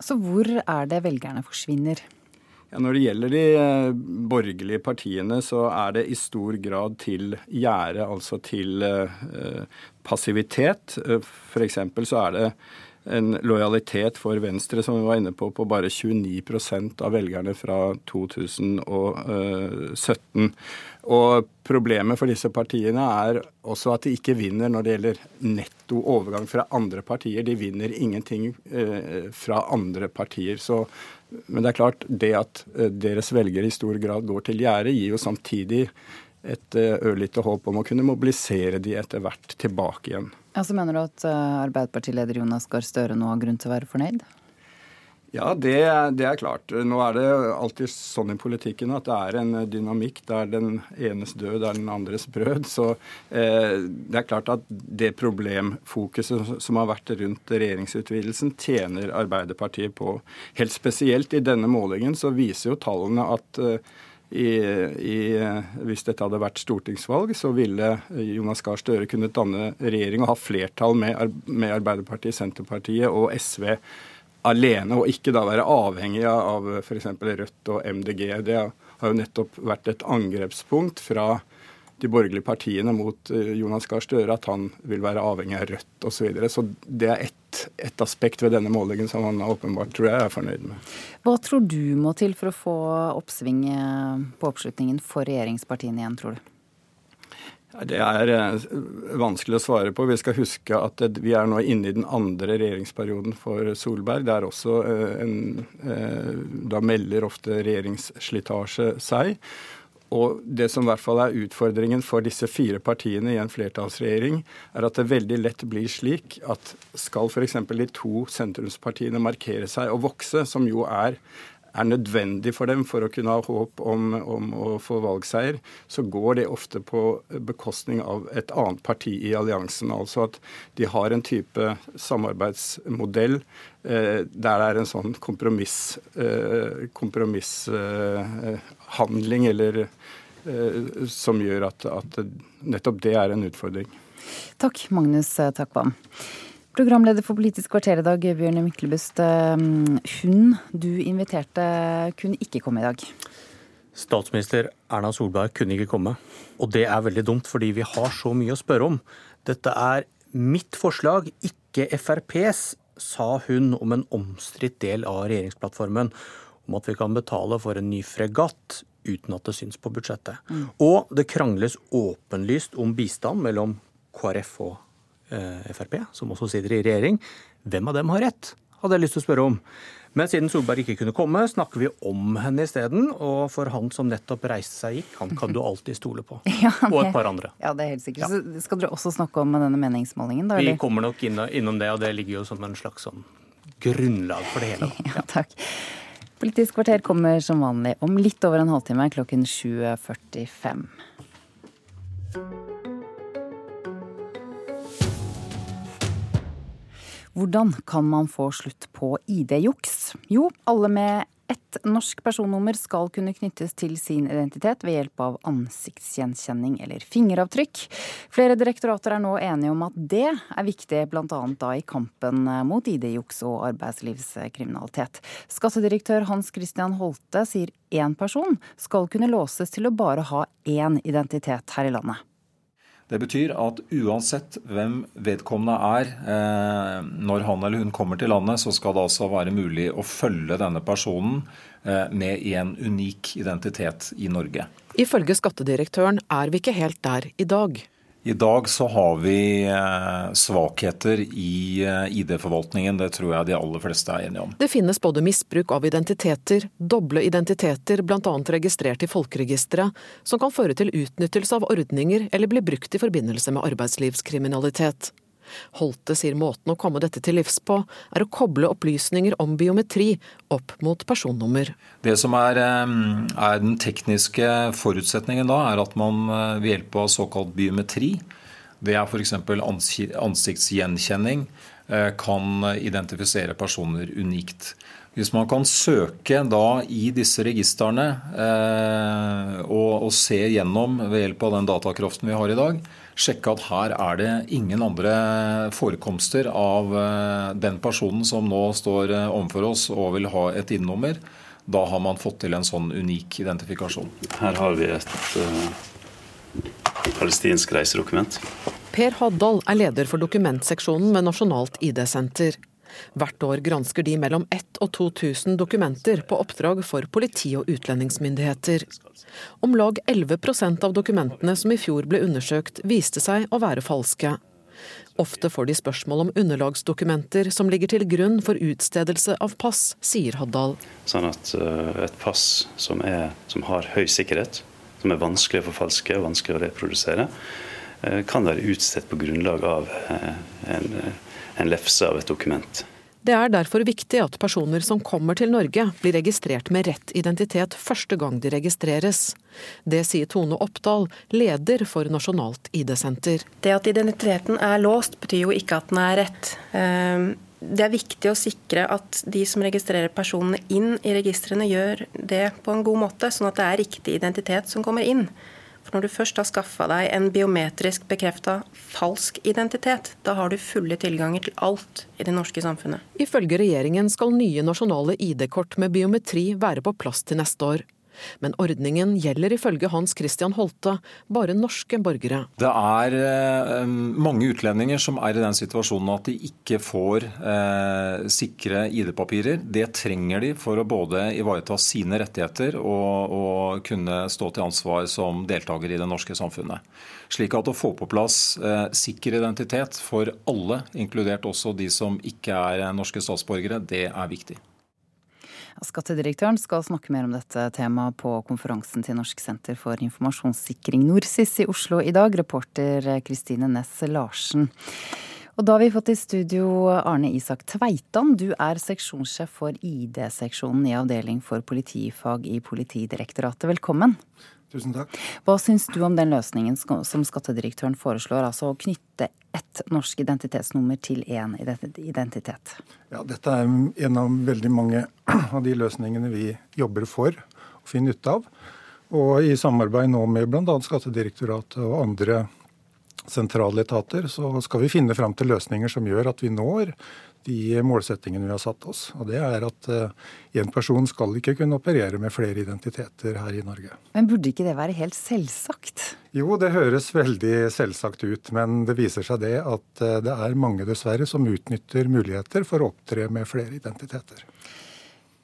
Så hvor er det velgerne forsvinner? Ja, når det gjelder de eh, borgerlige partiene, så er det i stor grad til gjerde, altså til eh, passivitet. For F.eks. så er det en lojalitet for Venstre, som vi var inne på, på bare 29% av velgerne fra 2017. Og problemet for disse partiene er også at de ikke vinner når det gjelder netto overgang fra andre partier. De vinner ingenting fra andre partier. Så men det er klart, det at eh, deres velgere i stor grad går til gjerdet, gir jo samtidig et eh, ørlite håp om å kunne mobilisere de etter hvert tilbake igjen. Ja, så Mener du at eh, Arbeiderpartileder Jonas Gahr Støre nå har grunn til å være fornøyd? Ja, det, det, er klart. Nå er det alltid sånn i politikken at det er en dynamikk der den enes død er den andres brød. Så eh, det er klart at det problemfokuset som har vært rundt regjeringsutvidelsen, tjener Arbeiderpartiet på. Helt spesielt i denne målingen så viser jo tallene at eh, i, i, hvis dette hadde vært stortingsvalg, så ville Jonas Gahr Støre kunnet danne regjering og ha flertall med, med Arbeiderpartiet, Senterpartiet og SV alene, og ikke da være avhengig av f.eks. Rødt og MDG. Det har jo nettopp vært et angrepspunkt fra de borgerlige partiene mot eh, Jonas Gahr Støre at han vil være avhengig av Rødt osv. Så, videre. så det er ett et aspekt ved denne målingen som han åpenbart tror jeg er fornøyd med. Hva tror du må til for å få oppsving på oppslutningen for regjeringspartiene igjen, tror du? Det er eh, vanskelig å svare på. Vi skal huske at vi er nå inne i den andre regjeringsperioden for Solberg. Det er også eh, en, eh, Da melder ofte regjeringsslitasje seg. Og det som i hvert fall er utfordringen for disse fire partiene i en flertallsregjering, er at det veldig lett blir slik at skal f.eks. de to sentrumspartiene markere seg og vokse, som jo er er nødvendig for dem for å kunne ha håp om, om, å få valgseier, så går det ofte på bekostning av et annet parti i alliansen. Altså at de har en type samarbeidsmodell eh, der det er en sånn kompromisshandling eh, kompromisshandling eh, eller eh, som gjør at, at nettopp det er en utfordring. Takk, Magnus Takvam. Programleder for Politisk kvarter i dag, Bjørn Myklebust. Ehm, hun du inviterte kunne ikke komme i dag. Statsminister Erna Solberg kunne ikke komme. Og det er veldig dumt, fordi vi har så mye å spørre om. Dette er mitt forslag, ikke FrPs, sa hun om en omstridt del av regjeringsplattformen. Om at vi kan betale for en ny fregatt uten at det syns på budsjettet. Mm. Og det krangles åpenlyst om bistand mellom KrF og Eh, Frp, som også sitter i regjering. Hvem av dem har rett, hadde jeg lyst til å spørre om. Men siden Solberg ikke kunne komme, snakker vi om henne isteden. Og for han som nettopp reiste seg gikk, han kan du alltid stole på. ja, det, og et par andre. Ja, det er helt sikkert. Ja. Så skal dere også snakke om denne meningsmålingen? Da, vi kommer nok innom det, og det ligger jo som en slags sånn grunnlag for det hele. Ja, takk. Politisk kvarter kommer som vanlig om litt over en halvtime klokken 7.45. Hvordan kan man få slutt på ID-juks? Jo, alle med ett norsk personnummer skal kunne knyttes til sin identitet ved hjelp av ansiktsgjenkjenning eller fingeravtrykk. Flere direktorater er nå enige om at det er viktig, bl.a. da i kampen mot ID-juks og arbeidslivskriminalitet. Skattedirektør Hans Christian Holte sier én person skal kunne låses til å bare ha én identitet her i landet. Det betyr at uansett hvem vedkommende er, eh, når han eller hun kommer til landet, så skal det altså være mulig å følge denne personen med med en unik identitet i Norge. Ifølge skattedirektøren er vi ikke helt der i dag. I dag så har vi eh, svakheter i eh, ID-forvaltningen. Det tror jeg de aller fleste er enige om. Det finnes både misbruk av identiteter, doble identiteter, bl.a. registrert i folkeregisteret, som kan føre til utnyttelse av ordninger eller bli brukt i forbindelse med arbeidslivskriminalitet. Holte sier måten å komme dette til livs på, er å koble opplysninger om biometri opp mot personnummer. Det som er, er den tekniske forutsetningen da, er at man eh, ved hjelp av såkalt biometri, det er f.eks. ansiktsgjenkjenning, kan identifisere personer unikt. Hvis man kan søke da i disse registrene eh, og, og, se gjennom ved hjelp av den datakraften vi har i dag, sjekke at her er det ingen andre forekomster av eh, den personen som nå står eh, overfor oss og vil ha et ID-nummer, da har man fått til en sånn unik identifikasjon. Her har vi et uh, palestinsk reisedokument. Per Haddal er leder for dokumentseksjonen ved Nasjonalt ID-senter. Hvert år gransker de mellom 1000 og 2000 dokumenter på oppdrag for politi og utlendingsmyndigheter. Om lag 11% av dokumentene som i fjor ble undersøkt, viste seg å være falske. Ofte får de spørsmål om underlagsdokumenter som ligger til grunn for utstedelse av pass, sier Haddal. Sånn at uh, et pass som, er, som, har høy sikkerhet, som er vanskelig å forfalske vanskelig å reprodusere, uh, kan være utstedt på grunnlag av uh, en en lefse av et dokument. Det er derfor viktig at personer som kommer til Norge, blir registrert med rett identitet første gang de registreres. Det sier Tone Oppdal, leder for Nasjonalt ID-senter. Det at identiteten er låst, betyr jo ikke at den er rett. Ehm, det er viktig å sikre at de som registrerer personene inn i registrene, gjør det på en god måte, sånn at det er riktig identitet som kommer inn. For når du først har skaffa deg en biometrisk bekrefta falsk identitet, da har du fulle tilganger til alt i det norske samfunnet. Ifølge regjeringen skal nye nasjonale ID-kort med biometri være på plass til neste år. Men ordningen gjelder ifølge Hans Christian Holte bare norske borgere. Det er eh, mange utlendinger som er i den situasjonen at de ikke får eh, sikre ID-papirer. Det trenger de for å både ivareta sine rettigheter og, og, kunne stå til ansvar som deltaker i det norske samfunnet. Slik at å få på plass eh, sikker identitet for alle, inkludert også de som ikke er norske statsborgere, det er viktig. Skattedirektøren skal snakke mer om dette temaet på konferansen til Norsk senter for informasjonssikring, NorSIS, i Oslo i dag. Reporter Kristine Næss Larsen. Og da har vi fått i studio Arne Isak Tveitan. Du er seksjonssjef for ID-seksjonen i Avdeling for politifag i Politidirektoratet. Velkommen. Tusen takk. Hva syns du om den løsningen som skattedirektøren foreslår, altså å knytte ett norsk identitetsnummer til én identitet? Ja, Dette er en av veldig mange av de løsningene vi jobber for å finne ut av. Og i samarbeid nå med bl.a. Skattedirektoratet og andre sentrale etater, så skal vi finne fram til løsninger som gjør at vi når de målsettingene vi har satt oss. Og det er at én uh, person skal ikke kunne operere med flere identiteter her i Norge. Men burde ikke det være helt selvsagt? Jo, det høres veldig selvsagt ut. Men det viser seg det at uh, det er mange dessverre som utnytter muligheter for å opptre med flere identiteter.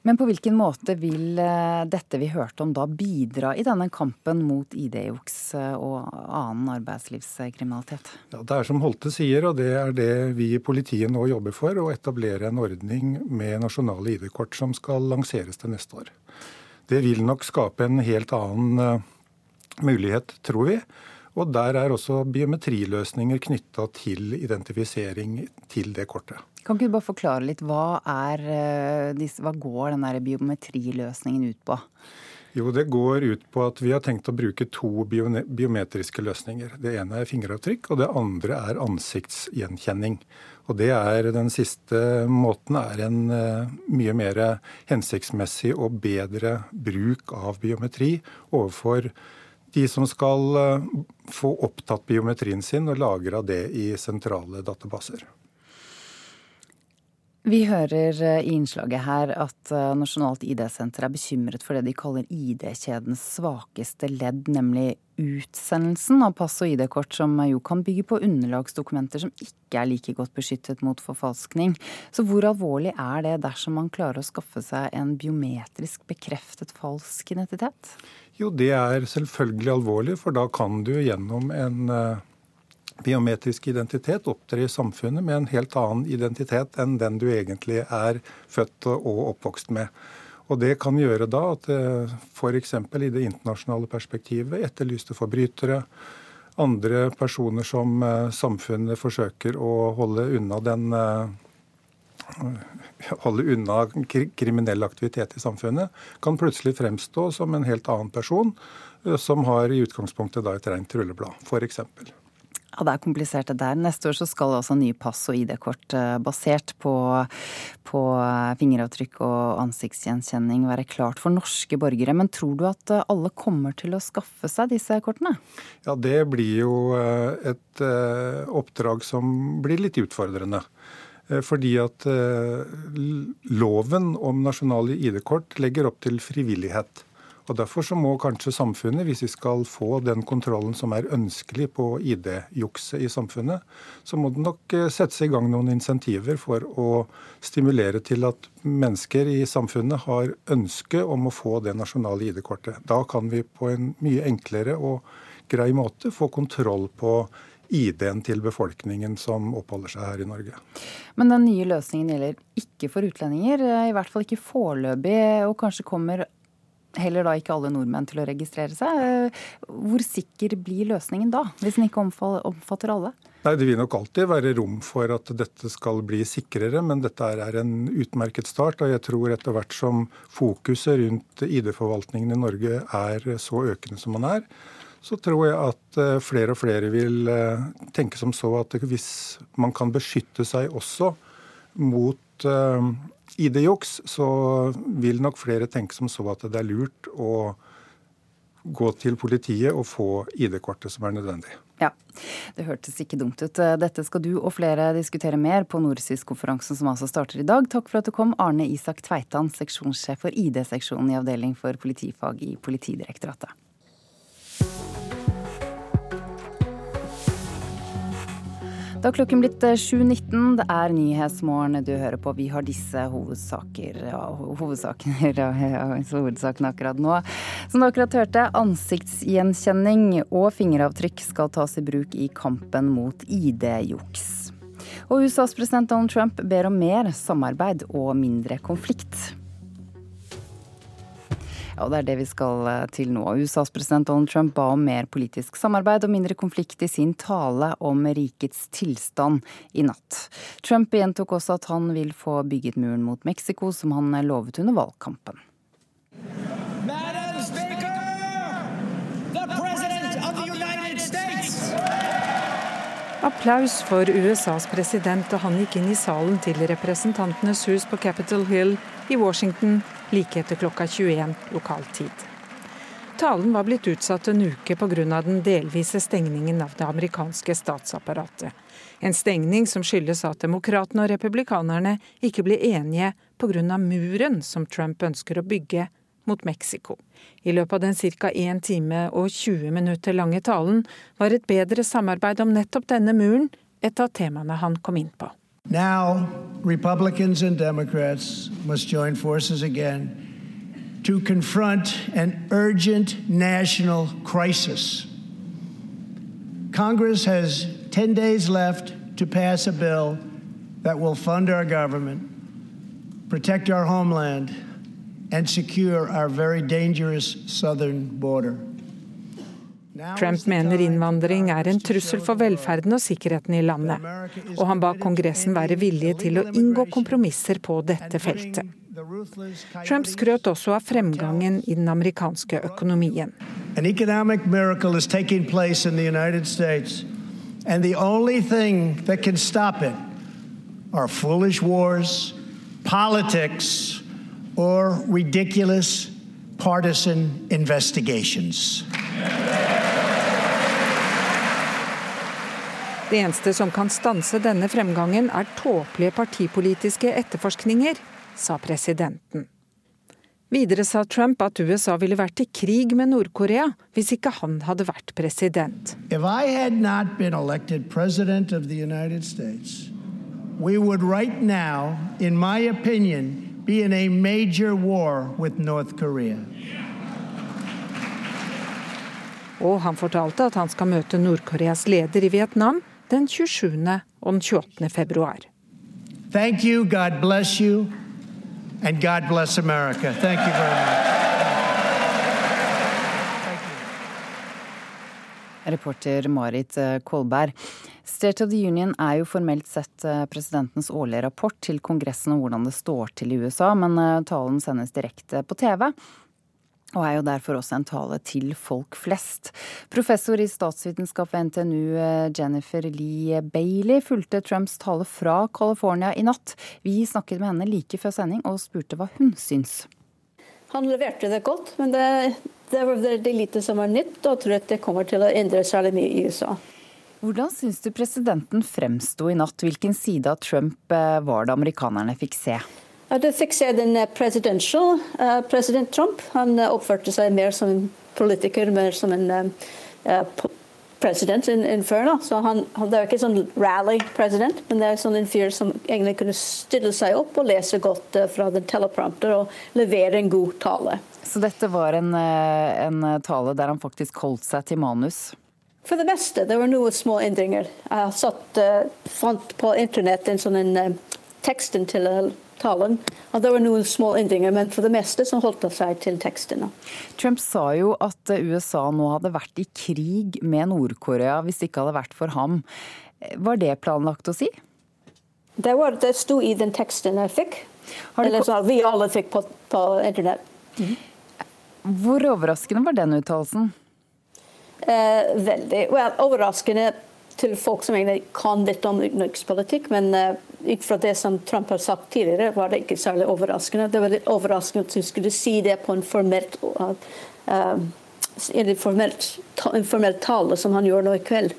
Men på hvilken måte vil eh, dette vi hørte om da bidra i denne kampen mot ID-juks eh, og annen arbeidslivskriminalitet? Ja, Det er som Holte sier, og det er det vi i politiet nå jobber for, å etablere en ordning med nasjonale ID-kort som skal lanseres til neste år. Det vil nok skape en helt annen uh, mulighet, tror vi. Og der er også biometriløsninger knytta til identifisering til det kortet. Kan ikke du bare forklare litt hva, er, eh, hva går den der biometriløsningen ut på? Jo, Det går ut på at vi har tenkt å bruke to biometriske løsninger. Det ene er fingeravtrykk, og det andre er ansiktsgjenkjenning. Og det er Den siste måten er en uh, mye mer hensiktsmessig og bedre bruk av biometri overfor de som skal uh, få opptatt biometrien sin og lagra det i sentrale databaser. Vi hører eh, i innslaget her at eh, Nasjonalt ID-senter er bekymret for det de kaller ID-kjedens svakeste ledd, nemlig utsendelsen av pass og ID-kort, som jo kan bygge på underlagsdokumenter som ikke er like godt beskyttet mot forfalskning. Så hvor alvorlig er det dersom man klarer å skaffe seg en biometrisk bekreftet falsk identitet? Jo, det er selvfølgelig alvorlig, for da kan du gjennom en eh, biometrisk identitet opptre i samfunnet med en helt annen identitet enn den du egentlig er født og oppvokst med. Og Det kan gjøre da at eh, f.eks. i det internasjonale perspektivet etterlyste forbrytere, andre personer som eh, samfunnet forsøker å holde unna den holde unna kriminell aktivitet i samfunnet, kan plutselig fremstå som en helt annen person som har i utgangspunktet et rent rulleblad, f.eks. Ja, Det er komplisert det der. Neste år så skal også nye pass og ID-kort eh, basert på, på, fingeravtrykk og ansiktsgjenkjenning være klart for norske borgere. Men tror du at eh, alle kommer til å skaffe seg disse kortene? Ja, det blir jo eh, et oppdrag som blir litt utfordrende. Fordi at loven om nasjonale ID-kort legger opp til frivillighet. Og Derfor så må kanskje samfunnet, hvis vi skal få den kontrollen som er ønskelig på ID-jukset i samfunnet, så må det nok eh, settes i gang noen insentiver for å stimulere til at mennesker i samfunnet har ønske om å få det nasjonale ID-kortet. Da kan vi på en mye enklere og grei måte få kontroll på ID-en til befolkningen som oppholder seg her i Norge. Men den nye løsningen gjelder ikke for utlendinger, i hvert fall ikke foreløpig, og kanskje kommer heller da ikke alle nordmenn til å registrere seg. Hvor sikker blir løsningen da, hvis den ikke omfatter alle? Nei, Det vil nok alltid være rom for at dette skal bli sikrere, men dette er en utmerket start. Og jeg tror etter hvert som fokuset rundt ID-forvaltningen i Norge er så økende som man er, så tror jeg at eh, flere og flere vil eh, tenke som så at hvis man kan beskytte seg også mot ID-juks, så vil nok flere tenke som så at det er lurt å gå til politiet og få ID-kortet som er nødvendig. Ja, det hørtes ikke dumt ut. Dette skal du og flere diskutere mer på Nordsis-konferansen som altså starter i dag. Takk for at du kom, Arne Isak Tveitan, seksjonssjef for ID-seksjonen i Avdeling for politifag i Politidirektoratet. Da klokken blitt 7.19. Eh, det er Nyhetsmorgen du hører på. Vi har disse hovedsaker, ja, hovedsaker, ja, hovedsakene akkurat nå. Som du akkurat hørte, ansiktsgjenkjenning og fingeravtrykk skal tas i bruk i kampen mot ID-juks. Og USAs president Donald Trump ber om mer samarbeid og mindre konflikt. Ja, og det er det vi skal eh, til nå. USAs president Donald Trump ba om mer politisk samarbeid og mindre konflikt i sin tale om rikets tilstand i natt. Trump gjentok også at han vil få bygget muren mot Mexico, som han lovet under valgkampen. Applaus for USAs president da han gikk inn i salen til Representantenes hus på Capitol Hill i Washington like etter klokka 21 lokal tid. Talen var blitt utsatt en uke pga. den delvise stengningen av det amerikanske statsapparatet. En stengning som skyldes at demokratene og republikanerne ikke ble enige pga. muren som Trump ønsker å bygge mot Mexico. I løpet av den ca. 1 time og 20 minutter lange talen var et bedre samarbeid om nettopp denne muren et av temaene han kom inn på. Now, Republicans and Democrats must join forces again to confront an urgent national crisis. Congress has 10 days left to pass a bill that will fund our government, protect our homeland, and secure our very dangerous southern border. Trump mener innvandring er en trussel for velferden og sikkerheten i landet, og han ba Kongressen være villige til å inngå kompromisser på dette feltet. Trump skrøt også av fremgangen i den amerikanske økonomien. And the only thing that can stop it are foolish wars, politics, or ridiculous partisan investigations. Det eneste som kan stanse denne fremgangen, er tåpelige partipolitiske etterforskninger, sa presidenten. Videre sa Trump at USA ville vært i krig med Nord-Korea hvis ikke han hadde vært president. States, we would right now, in my opinion, be in a major war with North Korea. Og han fortalte at han skal møte Nord-Koreas leder i Vietnam den 27. og den 28. februar. Thank you, God bless you, and God bless America. Thank you very much. Reporter Marit eh, Kolberg. State of the Union er jo formelt sett eh, presidentens årlige rapport til Kongressen om hvordan det står til i USA, men eh, talen sendes direkte på TV. Og er jo derfor også en tale til folk flest. Professor i statsvitenskap ved NTNU Jennifer Lee Bailey fulgte Trumps tale fra California i natt. Vi snakket med henne like før sending og spurte hva hun syns. Han leverte det godt, men det, det var veldig lite som var nytt, og tror at det kommer til å endre særlig mye i USA. Hvordan syns du presidenten fremsto i natt? Hvilken side av Trump eh, var det amerikanerne fikk se? Det fikk se den eh, presidential uh, president Trump. Han uh, oppførte seg mer som en politiker, mer som en president enn før. Så han, han, det er ikke sånn rally-president, men det er sånn en fyr som egentlig kunne stille seg opp og lese godt fra den teleprompter og levere en god tale. Så dette var en, en tale der han faktisk holdt seg til manus? For det meste. Det var noen små endringer. Jeg satt, fant på internett en sånn en, teksten til talen. Og det var noen små endringer, men for det meste så holdt det seg til tekstene. Trump sa jo at USA nå hadde vært i krig med Nord-Korea hvis det ikke hadde vært for ham. Var det planlagt å si? Det, var, det sto i den teksten jeg fikk. Eller så vi alle fikk på, på internett. Mm. Hvor overraskende var den uttalelsen? Eh, veldig. Well, overraskende til folk som egentlig kan litt om utenrikspolitikk, men uh, ut fra det som Trump har sagt tidligere, var det ikke særlig overraskende. Det var litt overraskende at hun skulle si det på en formelt, uh, en formelt, en formelt tale, som han gjør nå i kveld.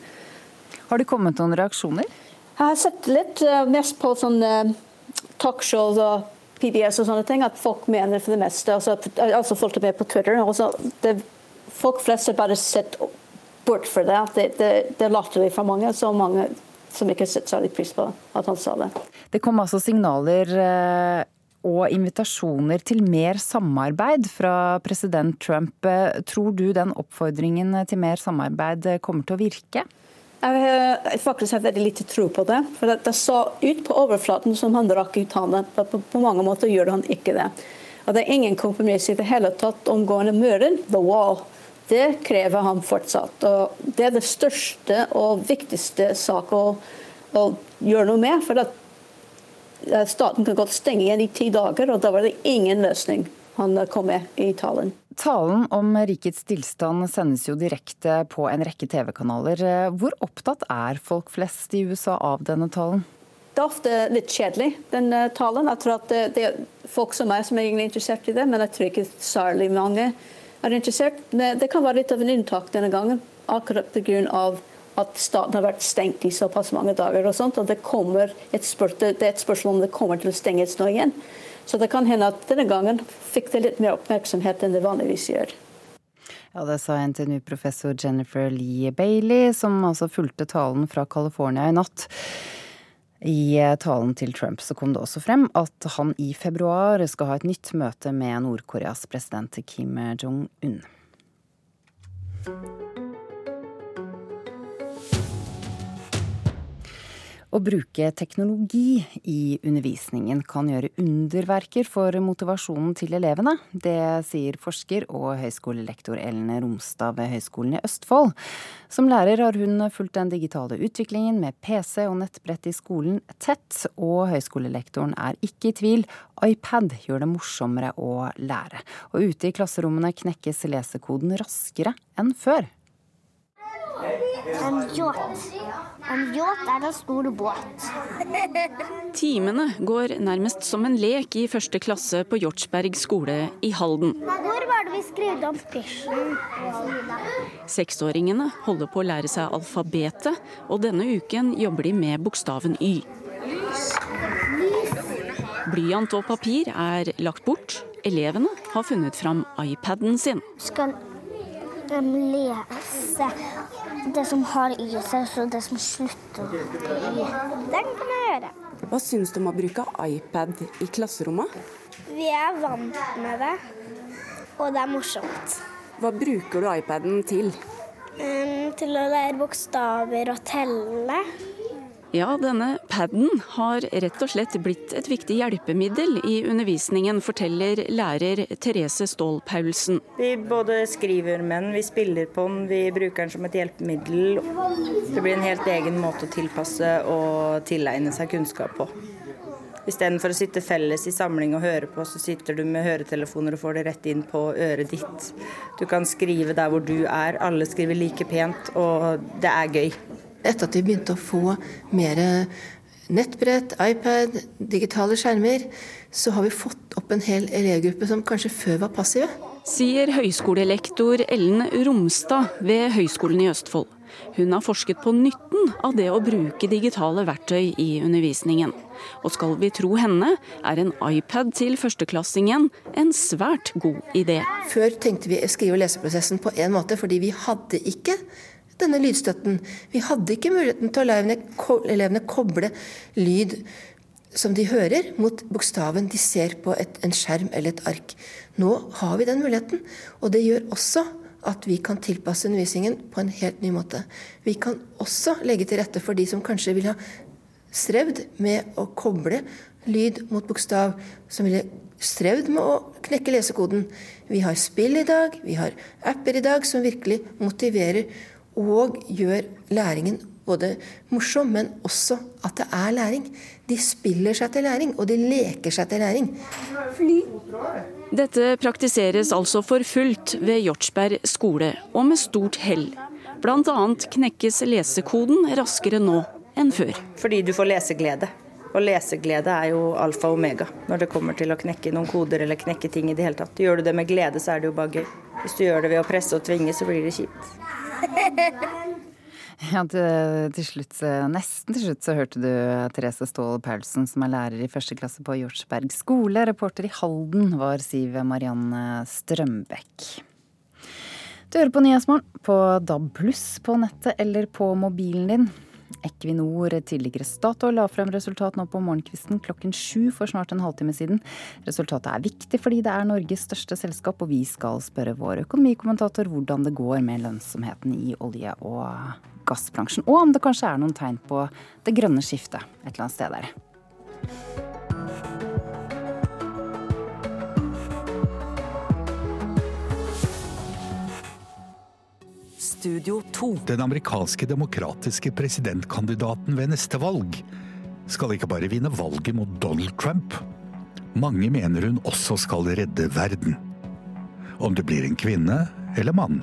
Har det kommet noen reaksjoner? Jeg har sett litt, uh, mest på sånne talkshows og PBS og sånne ting, at folk mener for det meste. Altså, altså folk er med på Twitter. Også, det, folk flest har bare sett bort for det. Det, det, det er latterlig for mange. Så mange som ikke setter særlig pris på at han sa det. Det kom altså signaler eh, og invitasjoner til mer samarbeid fra president Trump. Eh, tror du den oppfordringen til mer samarbeid kommer til å virke? Jeg faktisk har veldig lite tro på det. For Det så ut på overflaten som han rakk ut hånda. På, på mange måter gjør han ikke det. Og Det er ingen kompromiss i det hele tatt omgående muren, the wall. Det krever han fortsatt. Og Det er det største og viktigste sak å, å gjøre noe med. For at eh, staten kan godt stenge igjen i ti dager, og da var det ingen løsning han kom med i talen. Talen om rikets tilstand sendes jo direkte på en rekke TV-kanaler. Hvor opptatt er folk flest i USA av denne talen? Det er ofte litt kjedelig, den eh, talen. Jeg tror at det, det er folk som meg som er egentlig interessert i det, men jeg tror ikke særlig mange er interessert. Men det kan være litt av en unntak denne gangen, akkurat pga. at staten har vært stengt i såpass mange dager. og sånt, og det, det er et spørsmål om det kommer til å stenges nå igjen. Så det kan hende at denne gangen fikk det litt mer oppmerksomhet enn det vanligvis gjør. Ja, Det sa NTNU-professor Jennifer Lee Bailey, som altså fulgte talen fra California i natt. I eh, talen til Trump så kom det også frem at han i februar skal ha et nytt møte med Nord-Koreas president Kim Jong-un. Å bruke teknologi i undervisningen kan gjøre underverker for motivasjonen til elevene. Det sier forsker og høyskolelektor Ellen Romstad ved Høgskolen i Østfold. Som lærer har hun fulgt den digitale utviklingen med PC og nettbrett i skolen tett, og høyskolelektoren er ikke i tvil. iPad gjør det morsommere å lære. Og ute i klasserommene knekkes lesekoden raskere enn før. En yacht. En yacht er en stor båt. Timene går nærmest som en lek i første klasse på Hjortsberg skole i Halden. Hvor var det vi skrev om pysjen? Seksåringene holder på å lære seg alfabetet, og denne uken jobber de med bokstaven Y. Blyant og papir er lagt bort. Elevene har funnet fram iPaden sin. Skal de lese det som har i seg, så det som slutter i. Den kan jeg gjøre. Hva syns du om å bruke iPad i klasserommet? Vi er vant med det, og det er morsomt. Hva bruker du iPaden til? Um, til å lære bokstaver og telle. Ja, denne paden har rett og slett blitt et viktig hjelpemiddel i undervisningen, forteller lærer Therese Ståhl Paulsen. Vi både skriver med den, vi spiller på den, vi bruker den som et hjelpemiddel. Det blir en helt egen måte å tilpasse og tilegne seg kunnskap på. Istedenfor å sitte felles i samling og høre på, så sitter du med høretelefoner og får det rett inn på øret ditt. Du kan skrive der hvor du er, alle skriver like pent, og det er gøy. Etter at vi begynte å få mer nettbrett, iPad, digitale skjermer, så har vi fått opp en hel elevgruppe som kanskje før var passive. Sier høyskolelektor Ellen Romstad ved Høgskolen i Østfold. Hun har forsket på nytten av det å bruke digitale verktøy i undervisningen. Og skal vi tro henne, er en iPad til førsteklassingen en svært god idé. Før tenkte vi skrive- og leseprosessen på en måte, fordi vi hadde ikke denne lydstøtten. Vi hadde ikke muligheten til å la elevene koble lyd som de hører, mot bokstaven de ser på et, en skjerm eller et ark. Nå har vi den muligheten, og det gjør også at vi kan tilpasse undervisningen på en helt ny måte. Vi kan også legge til rette for de som kanskje vil ha strevd med å koble lyd mot bokstav, som ville strevd med å knekke lesekoden. Vi har spill i dag, vi har apper i dag som virkelig motiverer og gjør læringen både morsom, men også at det er læring. De spiller seg til læring, og de leker seg til læring. Dette praktiseres altså for fullt ved Hjortsberg skole, og med stort hell. Bl.a. knekkes lesekoden raskere nå enn før. Fordi du får leseglede. Og leseglede er jo alfa og omega når det kommer til å knekke noen koder eller knekke ting i det hele tatt. Gjør du det med glede, så er det jo bare gøy. Hvis du gjør det ved å presse og tvinge, så blir det kjipt. Ja, til, til, slutt, Nesten til slutt så hørte du Therese Ståhl Paulsen, som er lærer i første klasse på Hjortsberg skole. Reporter i Halden var Siv Marianne Strømbekk. Du hører på Nyhetsmorgen på DAB pluss på nettet eller på mobilen din. Equinor, tidligere Statoil, la frem resultat nå på morgenkvisten klokken sju for snart en halvtime siden. Resultatet er viktig fordi det er Norges største selskap, og vi skal spørre vår økonomikommentator hvordan det går med lønnsomheten i olje- og gassbransjen. Og om det kanskje er noen tegn på det grønne skiftet et eller annet sted der. Studio 2. Den amerikanske demokratiske presidentkandidaten ved neste valg skal ikke bare vinne valget mot Donald Trump. Mange mener hun også skal redde verden. Om det blir en kvinne eller mann.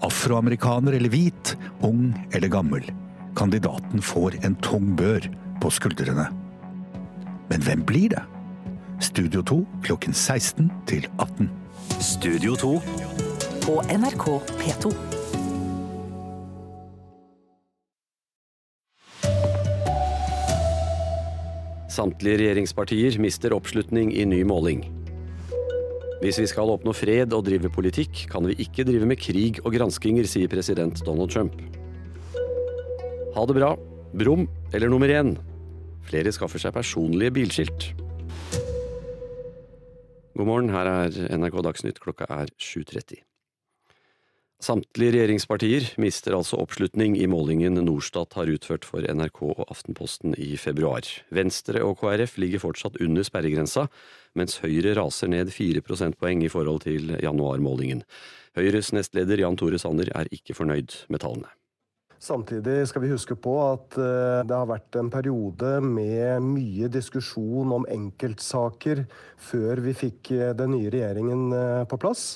Afroamerikaner eller hvit, ung eller gammel. Kandidaten får en tung bør på skuldrene. Men hvem blir det? Studio 2 klokken 16 til 18. Studio 2 på NRK P2. Samtlige regjeringspartier mister oppslutning i ny måling. Hvis vi skal oppnå fred og drive politikk, kan vi ikke drive med krig og granskinger, sier president Donald Trump. Ha det bra. Brum eller nummer én. Flere skaffer seg personlige bilskilt. God morgen, her er NRK Dagsnytt. Klokka er 7.30. Samtlige regjeringspartier mister altså oppslutning i målingen Norstat har utført for NRK og Aftenposten i februar. Venstre og KrF ligger fortsatt under sperregrensa, mens Høyre raser ned fire prosentpoeng i forhold til januarmålingen. Høyres nestleder Jan Tore Sanner er ikke fornøyd med tallene. Samtidig skal vi huske på at eh, det har vært en periode med mye diskusjon om enkeltsaker før vi fikk eh, den nye regjeringen eh, på plass.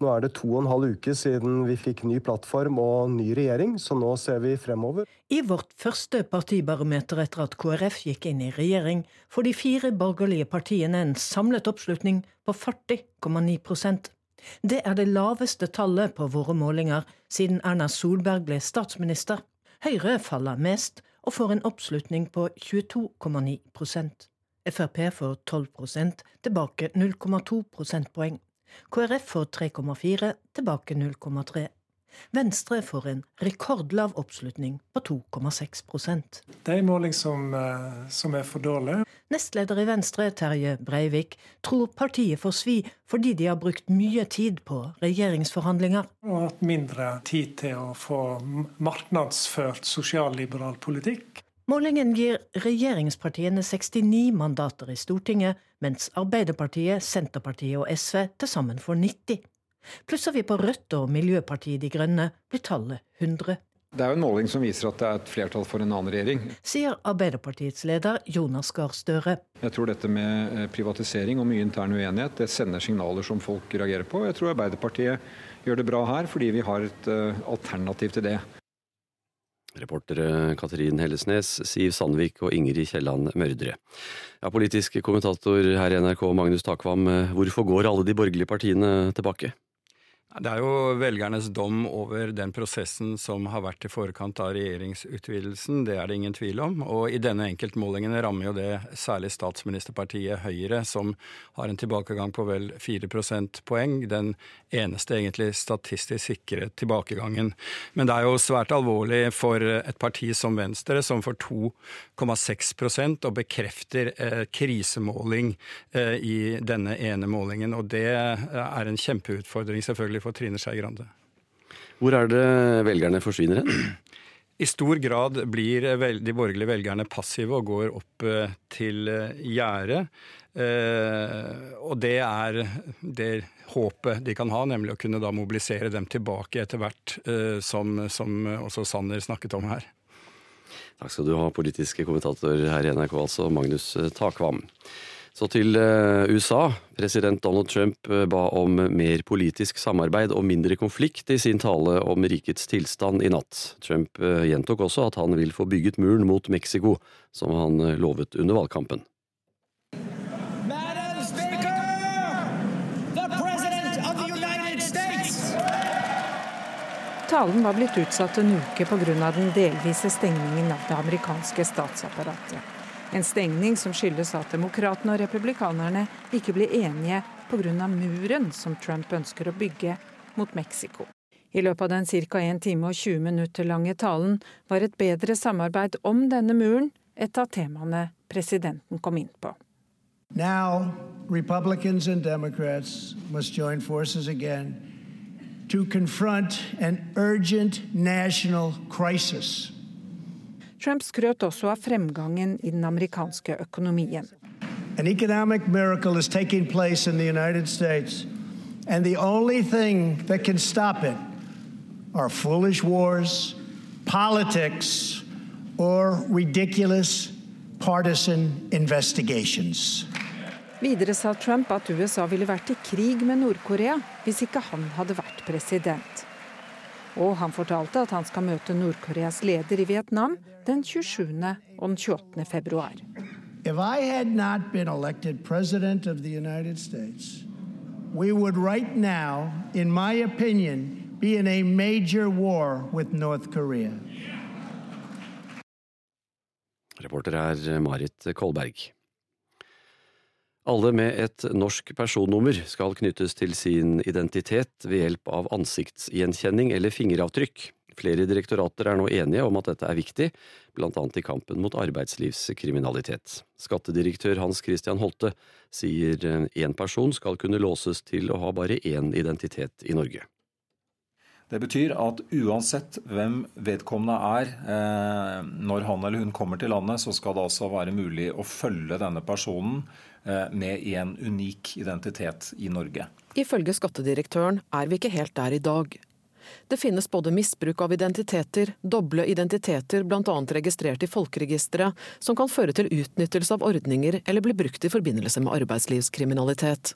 Nå er det to og en halv uke siden vi fikk ny plattform og ny regjering, så nå ser vi fremover. I vårt første partibarometer etter at KrF gikk inn i regjering, får de fire borgerlige partiene en samlet oppslutning på 40,9% Det er det laveste tallet på våre målinger siden Erna Solberg ble statsminister. Høyre faller mest og får en oppslutning på 22,9% Frp får 12% tilbake 0,2 prosentpoeng. KrF får 3,4, tilbake 0,3. Venstre får en rekordlav oppslutning på 2,6 Det er en måling som, eh, som, er for dårlig. Nestleder i Venstre, Terje Breivik, tror partiet får svi fordi de har brukt mye tid på regjeringsforhandlinger. Og hatt mindre tid til å få marknadsført sosialliberal politikk. Målingen gir regjeringspartiene 69 mandater i Stortinget, mens Arbeiderpartiet, Senterpartiet og SV til sammen får 90. Plusser vi på Rødt og Miljøpartiet De Grønne, blir tallet 100. Det er jo en måling som viser at det er et flertall for en annen regjering. Sier Arbeiderpartiets leder Jonas Gahr Støre. Jeg tror dette med eh, privatisering og mye intern uenighet det sender signaler som folk reagerer på. Jeg tror Arbeiderpartiet gjør det bra her fordi vi har et uh, alternativ til det. Reportere Katrin Hellesnes, Siv Sandvik og Ingrid Kielland Mørdre. Ja, politisk kommentator her i NRK, Magnus Takvam. Hvorfor går alle de borgerlige partiene tilbake? Det er jo velgernes dom over den prosessen som har vært i forkant av regjeringsutvidelsen, det er det ingen tvil om. Og i denne enkeltmålingen rammer jo det særlig statsministerpartiet Høyre, som har en tilbakegang på vel 4 prosentpoeng. Den eneste egentlig statistisk sikre tilbakegangen. Men det er jo svært alvorlig for et parti som Venstre, som får 2,6 og bekrefter eh, krisemåling eh, i denne ene målingen. Og det er en kjempeutfordring selvfølgelig for Trine Skei Grande. Hvor er det velgerne forsvinner hen? I stor grad blir de borgerlige velgerne passive og går opp eh, til eh, gjerdet. Eh, og det er det håpet de kan ha, nemlig å kunne da mobilisere dem tilbake etter hvert, som, som også Sanner snakket om her. Takk skal du ha, politiske kommentator her i NRK, altså Magnus Takvam. Så til eh, USA. President Donald Trump eh, ba om mer politisk samarbeid og mindre konflikt i sin tale om rikets tilstand i natt. Trump eh, gjentok også at han vil få bygget muren mot Mexico, som han lovet under valgkampen. Talen var blitt utsatt en uke pga. den delvise stengningen av det amerikanske statsapparatet. En stengning som skyldes at demokratene og republikanerne ikke blir enige pga. muren som Trump ønsker å bygge mot Mexico. I løpet av den ca. 1 time og 20 minutter lange talen var et bedre samarbeid om denne muren et av temaene presidenten kom inn på. Now, Republicans and Democrats must join forces again to confront an urgent national crisis. Trump skrøt også av fremgangen i den amerikanske økonomien. An economic miracle is taking place in the United States, and the only thing that can stop it are foolish wars, politics, or ridiculous partisan investigations. Videre sa Trump at USA ville vært i krig med Nord-Korea hvis ikke han hadde vært president. Og han fortalte at han skal møte Nord-Koreas leder i Vietnam den 27. og den 28. februar. If I had not been elected president of the United States, we would right now, in my opinion, be in a major war with North Korea. Reporter er Marit Kolberg. Alle med et norsk personnummer skal knyttes til sin identitet ved hjelp av ansiktsgjenkjenning eller fingeravtrykk. Flere direktorater er nå enige om at dette er viktig, annet i kampen mot arbeidslivskriminalitet. Skattedirektør Hans Christian Holte sier én person skal kunne låses til å ha bare én identitet i Norge. Det betyr at uansett hvem vedkommende er, eh, når han eller hun kommer til landet, så skal det altså være mulig å følge denne personen med med en unik identitet i Norge. Ifølge skattedirektøren er vi ikke helt der i dag. Det finnes både misbruk av identiteter, doble identiteter bl.a. registrert i folkeregisteret, som kan føre til utnyttelse av ordninger eller bli brukt i forbindelse med arbeidslivskriminalitet.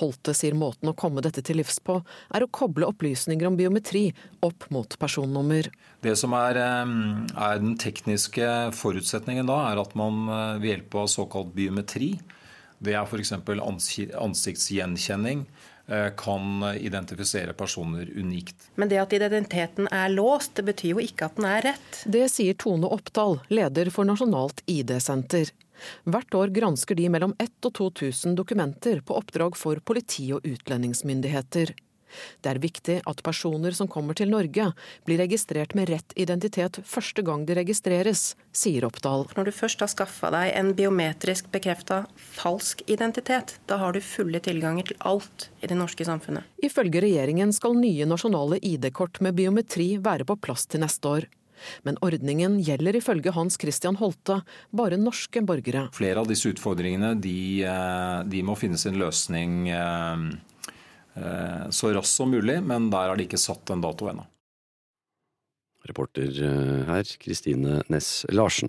Holte sier måten å komme dette til livs på, er å koble opplysninger om biometri opp mot personnummer. Det som er, er den tekniske forutsetningen da, er at man eh, ved hjelp av såkalt biometri, det er f.eks. ansiktsgjenkjenning, eh, kan identifisere personer unikt. Men det at identiteten er låst, det betyr jo ikke at den er rett. Det sier Tone Oppdal, leder for Nasjonalt ID-senter. Hvert år gransker de mellom 1000 og 2000 dokumenter på oppdrag for politi og utlendingsmyndigheter. Det er viktig at personer som kommer til Norge, blir registrert med rett identitet første gang de registreres, sier Oppdal. Når du først har skaffa deg en biometrisk bekrefta falsk identitet, da har du fulle tilganger til alt i det norske samfunnet. Ifølge regjeringen skal nye nasjonale ID-kort med biometri være på plass til neste år. Men ordningen gjelder ifølge Hans Christian Holte bare norske borgere. Flere av disse utfordringene de, eh, de må finne sin løsning eh, eh, så raskt som mulig, men der har de ikke satt en dato ennå. Reporter her, Kristine Næss Larsen.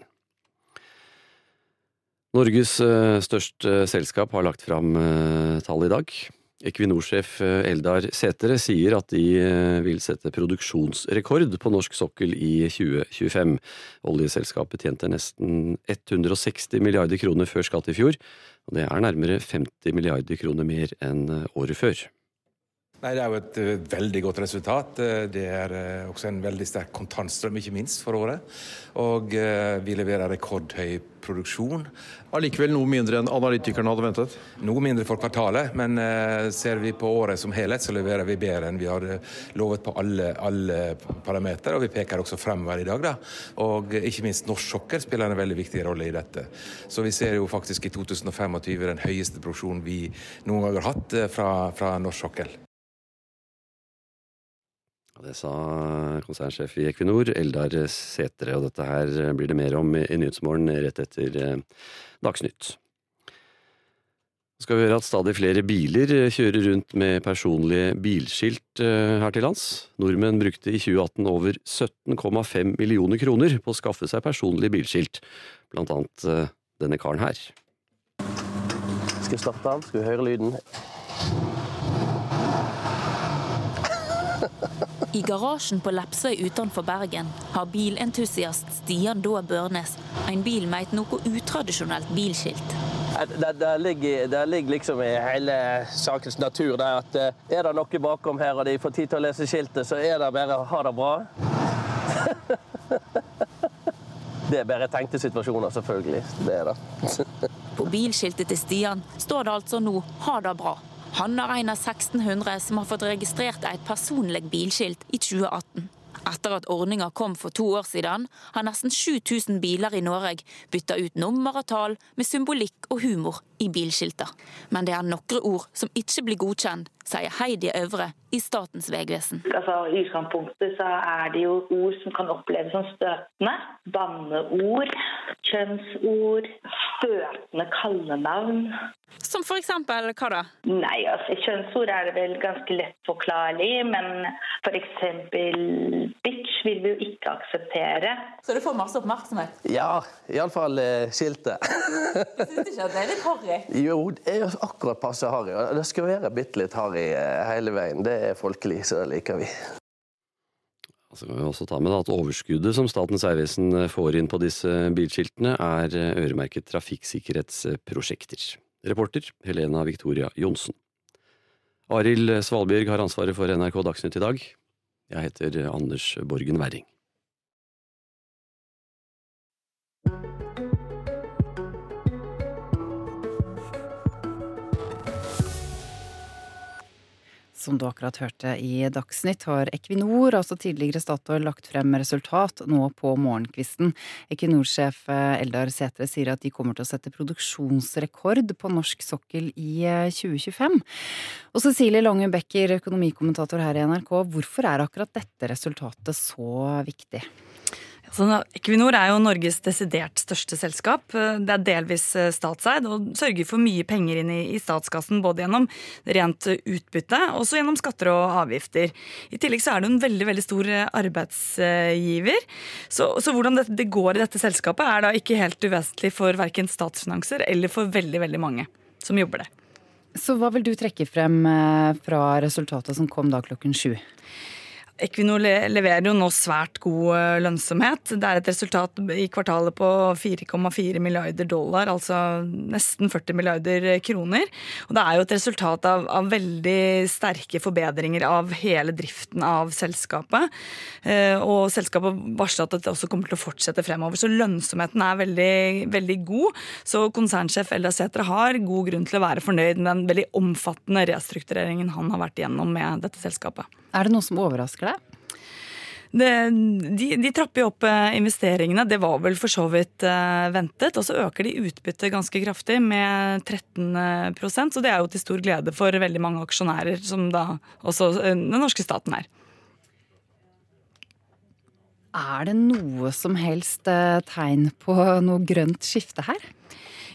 Norges største selskap har lagt fram tall i dag. Equinor-sjef Eldar Sætre sier at de vil sette produksjonsrekord på norsk sokkel i 2025. Oljeselskapet tjente nesten 160 milliarder kroner før skatt i fjor, og det er nærmere 50 milliarder kroner mer enn året før. Nei, Det er jo et uh, veldig godt resultat. Eh, det er uh, også en veldig sterk kontantstrøm, ikke minst, for året. Og uh, vi leverer rekordhøy produksjon. Allikevel noe mindre enn analytikerne hadde ventet? Noe mindre for kvartalet, men ser vi på året som helhet, så leverer vi bedre enn vi hadde lovet på alle, alle parametere. Og vi peker også fremover i dag, da. Og ikke minst norsk sokkel spiller en veldig viktig rolle i dette. Så vi ser jo faktisk i 2025 den høyeste produksjonen vi noen gang har hatt fra, fra norsk sokkel. Det sa konsernsjef i Equinor, Eldar Sætre, og dette her blir det mer om i Nyhetsmorgen rett etter eh, Dagsnytt. Så skal vi høre at stadig flere biler kjører rundt med personlige bilskilt eh, her til lands. Nordmenn brukte i 2018 over 17,5 millioner kroner på å skaffe seg personlige bilskilt, blant annet eh, denne karen her. Skal vi starte den? Skal vi høre lyden? I garasjen på Lepsøy utenfor Bergen har bilentusiast Stian Daa Børnes en bil med et noe utradisjonelt bilskilt. Det, det, ligger, det, ligger, liksom i hele sakens natur det at eh, er det noe bakom her og de får tid til å lese skiltet, så er det bare å ha det bra. Det er bare tenkte situasjoner, selvfølgelig. Det er det. På bilskiltet til Stian står det altså nå 'ha det bra'. Han er en av 1600 som har fått registrert et personlig bilskilt i 2018. Etter at ordninga kom for to år siden, har nesten 7000 biler i Norge bytta ut nummer og tall med symbolikk og humor i bilskilter. Men det er noen ord som ikke blir godkjent, sier Heidi Øvre i Statens vegvesen. Altså, I utgangspunktet så er det jo ord som kan oppleves som støtende. Banneord, kjønnsord, støtende kallenavn. Som for eksempel hva da? Nei, altså Kjønnsord er det vel ganske lett forklarlig, men f.eks. bitch vil vi jo ikke akseptere. Så det får masse oppmerksomhet? Ja, iallfall eh, skiltet. Syns ikke at det er litt harry? Jo, det er akkurat passe harry. Det skal være bitte litt harry eh, hele veien. Det er folkelig, så det liker vi. Så kan vi også ta med at Overskuddet som Statens vegvesen får inn på disse bilskiltene, er øremerket trafikksikkerhetsprosjekter. Reporter Helena Victoria Johnsen. Arild Svalbjørg har ansvaret for NRK Dagsnytt i dag. Jeg heter Anders Borgen Werring. Som du akkurat hørte i Dagsnytt, har Equinor, altså tidligere Statoil, lagt frem resultat nå på morgenkvisten. Equinor-sjef Eldar Sætre sier at de kommer til å sette produksjonsrekord på norsk sokkel i 2025. Og Cecilie Lange Becker, økonomikommentator her i NRK, hvorfor er akkurat dette resultatet så viktig? Så Equinor er jo Norges desidert største selskap. Det er delvis eh, statseid og sørger for mye penger inn i, statskassen, både gjennom rent utbytte og gjennom skatter og avgifter. I tillegg så er det en veldig veldig stor eh, arbeidsgiver. Så, så hvordan det, det, går i dette selskapet er da ikke helt uvesentlig for verken statsfinanser eller for veldig, veldig mange som jobber det. Så hva vil du trekke frem eh, fra resultatet som kom da klokken sju? Equinor leverer jo nå svært god eh, lønnsomhet. Det er et resultat i kvartalet på 4,4 milliarder dollar, altså nesten 40 milliarder kroner. Og det er jo et resultat av, av veldig sterke forbedringer av hele driften av selskapet. Eh, og selskapet varsler at det også kommer til å fortsette fremover. Så lønnsomheten er veldig, veldig god. Så konsernsjef Elda Sætre har god grunn til å være fornøyd med den veldig omfattende restruktureringen han har vært igjennom med dette selskapet. Er det noe som overrasker deg? Det, de, de, trapper jo opp eh, investeringene, det var vel for så vidt uh, ventet. Og så øker de utbyttet ganske kraftig, med 13% så det er jo til stor glede for veldig mange aksjonærer, som da også den norske staten er. Er det noe som helst tegn på noe grønt skifte her?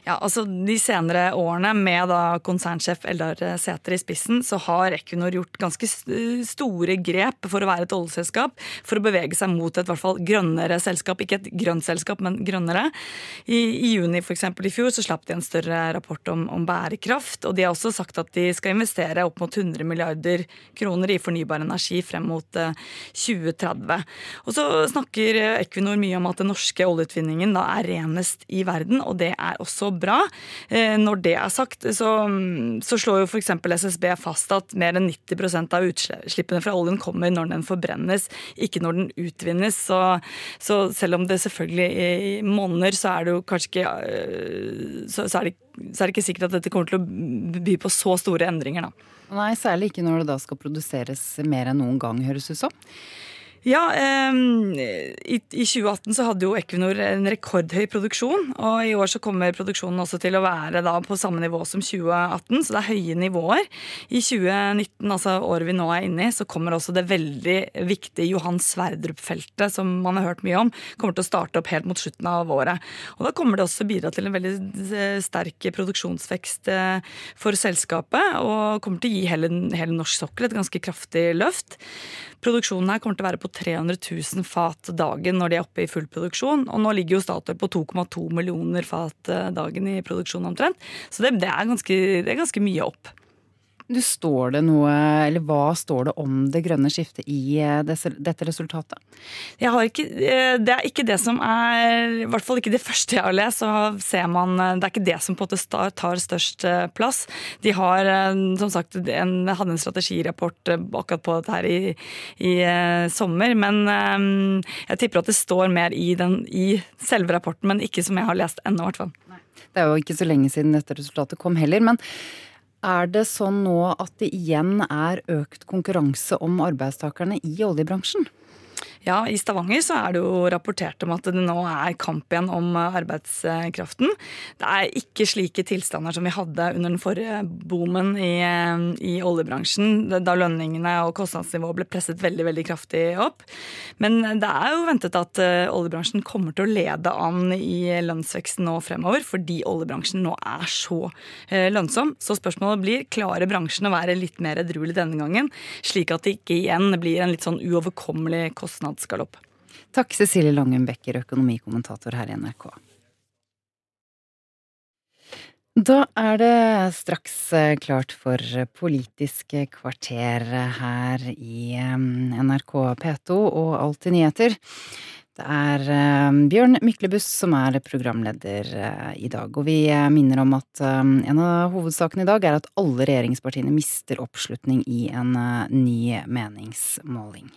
Ja, altså De senere årene med da konsernsjef Eldar Sæter i spissen, så har Equinor gjort ganske store grep for å være et oljeselskap. For å bevege seg mot et hvert fall grønnere selskap. Ikke et grønt selskap, men grønnere. I, i juni for eksempel, i fjor så slapp de en større rapport om, om, bærekraft. Og de har også sagt at de skal investere opp mot 100 milliarder kroner i fornybar energi frem mot 2030. Eh, og så snakker Equinor mye om at den norske oljeutvinningen da er renest i verden, og det er også bra. Eh, når det er sagt, så, så slår jo f.eks. SSB fast at mer enn 90% av utslippene fra oljen kommer når den forbrennes, ikke når den utvinnes. Så, så selv om det selvfølgelig monner, så er det jo kanskje ikke eh, så, så, er det, så er det ikke sikkert at dette kommer til å by på så store endringer, da. Nei, særlig ikke når det da skal produseres mer enn noen gang, høres ut som. Ja, i, 2018 så hadde jo Equinor en rekordhøy produksjon. Og i år så kommer produksjonen også til å være da på samme nivå som 2018, så det er høye nivåer. I 2019, altså året vi nå er inne i, så kommer også det veldig viktige Johan Sverdrup-feltet, som man har hørt mye om, kommer til å starte opp helt mot slutten av året. Og da kommer det også bidra til en veldig eh, sterk produksjonsvekst eh, for selskapet, og kommer til å gi hele, hele norsk sokkel et ganske kraftig løft. Produksjonen her kommer til å være på 300 000 fat dagen når de er oppe i full produksjon. Og nå ligger jo Statoil på 2,2 millioner fat eh, dagen i produksjon omtrent. Så det, det, er ganske, det er ganske mye opp. Du, står det noe, eller Hva står det om det grønne skiftet i eh, dette resultatet? Ikke, eh, det er ikke det som er I hvert fall ikke det første jeg har lest. så ser man, Det er ikke det som på en måte tar størst eh, plass. De har som sagt en, hadde en strategirapport akkurat på dette her i, i sommer. Men jeg tipper at det står mer i, den, i selve rapporten, men ikke som jeg har lest ennå, i hvert fall. Det er jo ikke så lenge siden dette resultatet kom heller. men er det sånn nå at det igjen er økt konkurranse om arbeidstakerne i oljebransjen? Ja, i Stavanger så er det jo rapportert om at det nå er kamp igjen om arbeidskraften. Det er ikke slike tilstander som vi hadde under den forrige boomen i, i oljebransjen, da lønningene og kostnadsnivået ble presset veldig veldig kraftig opp. Men det er jo ventet at eh, oljebransjen kommer til å lede an i lønnsveksten nå fremover, fordi oljebransjen nå er så eh, lønnsom. Så spørsmålet blir klarer bransjen å være litt mer edruelig denne gangen, slik at det ikke igjen blir en litt sånn uoverkommelig kostnad kostnadsgalopp. Takk, Cecilie Langen Becker, økonomikommentator her i NRK. Da er det straks eh, klart for Politisk kvarter her i eh, NRK P2 og Alltid nyheter. Det er eh, Bjørn Myklebust som er programleder i dag, og vi minner om at en av hovedsakene i dag er at alle regjeringspartiene mister oppslutning i en ny meningsmåling.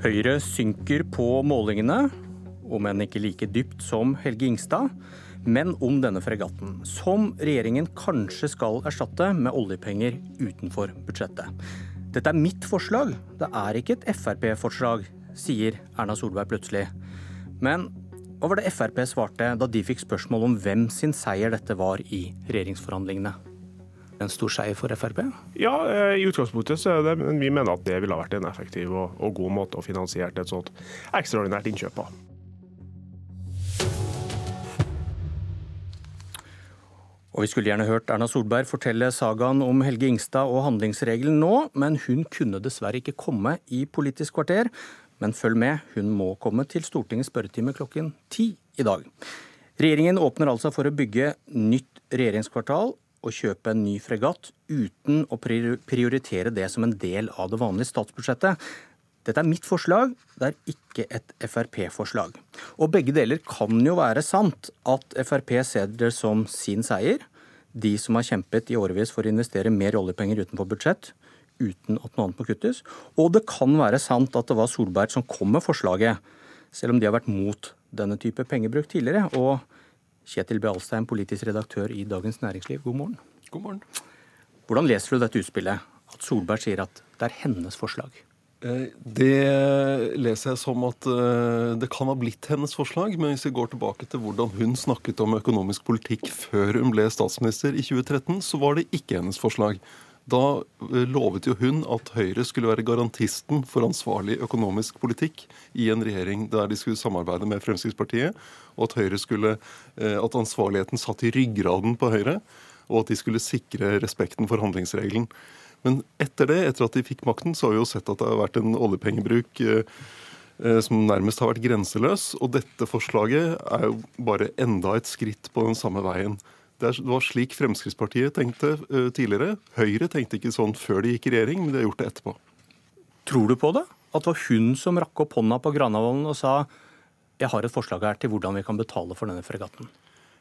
Høyre synker på målingene, om enn ikke like dypt som Helge Ingstad. Men om denne fregatten, som regjeringen kanskje skal erstatte med oljepenger utenfor budsjettet. Dette er mitt forslag, det er ikke et Frp-forslag, sier Erna Solberg plutselig. Men hva var det Frp svarte da de fikk spørsmål om hvem sin seier dette var i regjeringsforhandlingene? En stor seier for Frp? Ja, eh, i utgangspunktet så er det, men vi mener at det ville ha vært en effektiv og, og god måte å finansiere et sånt ekstraordinært innkjøp på. Og Vi skulle gjerne hørt Erna Solberg fortelle sagaen om Helge Ingstad og handlingsregelen nå, men hun kunne dessverre ikke komme i Politisk kvarter. Men følg med, hun må komme til Stortingets spørretime klokken ti i dag. Regjeringen åpner altså for å bygge nytt regjeringskvartal å kjøpe en ny fregatt uten å prioritere det som en del av det vanlige statsbudsjettet. Dette er mitt forslag, det er ikke et Frp-forslag. Og begge deler kan jo være sant, at Frp ser det som sin seier. De som har kjempet i årevis for å investere mer oljepenger utenfor budsjett, uten at noe annet må kuttes. Og det kan være sant at det var Solberg som kom med forslaget, selv om de har vært mot denne type pengebruk tidligere. og Kjetil B. Alstein, politisk redaktør i Dagens Næringsliv, god morgen. God morgen. Hvordan leser du dette utspillet? At Solberg sier at det er hennes forslag? Eh, det leser jeg som at eh, det kan ha blitt hennes forslag, men hvis vi går tilbake til hvordan hun snakket om økonomisk politikk før hun ble statsminister i 2013, så var det ikke hennes forslag. Da eh, lovet jo hun at Høyre skulle være garantisten for ansvarlig økonomisk politikk i en regjering der de skulle samarbeide med Fremskrittspartiet, og at, skulle, at ansvarligheten satt i ryggraden på Høyre, og at de skulle sikre respekten for handlingsregelen. Men etter det, etter at de fikk makten, så har vi jo sett at det har vært en oljepengebruk eh, eh, som nærmest har vært grenseløs. Og dette forslaget er jo bare enda et skritt på den samme veien. Det var slik Fremskrittspartiet tenkte eh, tidligere. Høyre tenkte ikke sånn før de gikk i regjering, men de har gjort det etterpå. Tror du på det? At det var hun som rakk opp hånda på Granavolden og sa jeg har et forslag her til hvordan vi kan betale for denne fregatten?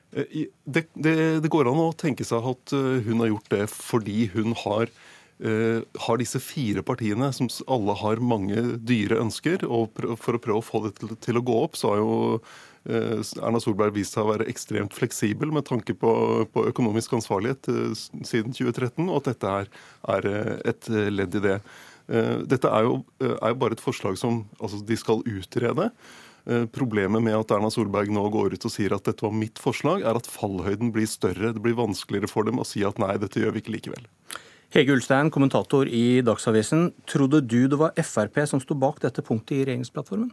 Det, det, det går an å tenke seg at hun har gjort det fordi hun har Uh, har disse fire partiene, som alle har mange dyre ønsker, og for å prøve å få det til, til å gå opp, så har jo Erna Solberg vist seg å være ekstremt fleksibel med tanke på, på økonomisk ansvarlighet uh, siden 2013, og at dette er, er et ledd i det. Dette er jo, er jo, bare et forslag som altså, de skal utrede. Problemet med at Erna Solberg nå går ut og sier at dette var mitt forslag, er at fallhøyden blir større. Det blir vanskeligere for dem å si at nei, dette gjør vi ikke likevel. Hege Ulstein, kommentator i Dagsavisen. Trodde du det var Frp som sto bak dette punktet i regjeringsplattformen?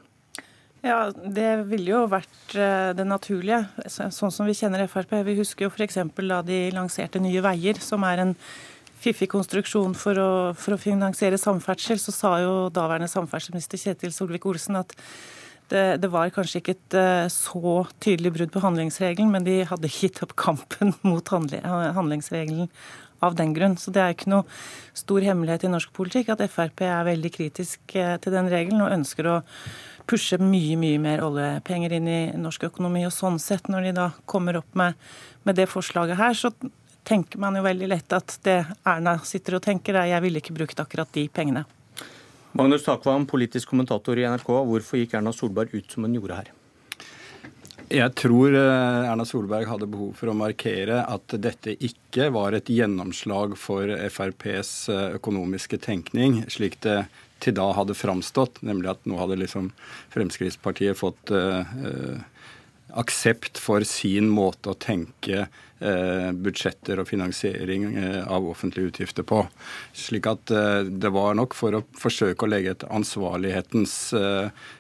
Ja, Det ville jo vært eh, det naturlige, sånn som vi kjenner Frp. Vi husker jo f.eks. da de lanserte Nye Veier, som er en fiffig konstruksjon for å, for å finansiere samferdsel. Så sa jo daværende samferdselsminister Kjetil Solvik-Olsen at det, det, var kanskje ikke et uh, så tydelig brudd på handlingsregelen, men de hadde gitt opp kampen mot handlingsregelen av den grunn. Så det er ikke noe stor hemmelighet i norsk politikk at Frp er veldig kritisk eh, til den regelen og ønsker å pushe mye mye mer oljepenger inn i norsk økonomi. Og sånn sett, når de da kommer opp med, med det forslaget her, så tenker man jo veldig lett at det Erna sitter og tenker, er jeg ville ikke brukt akkurat de pengene. Magnus Takvam, politisk kommentator i NRK. Hvorfor gikk Erna Solberg ut som hun gjorde her? Jeg tror eh, Erna Solberg hadde behov for å markere at dette ikke var et gjennomslag for FrPs eh, økonomiske tenkning, slik det til da hadde framstått, nemlig at nå hadde liksom Fremskrittspartiet fått uh, aksept for sin måte å tenke uh, budsjetter og finansiering uh, av offentlige utgifter på. Slik at det var nok for å forsøke å legge et ansvarlighetens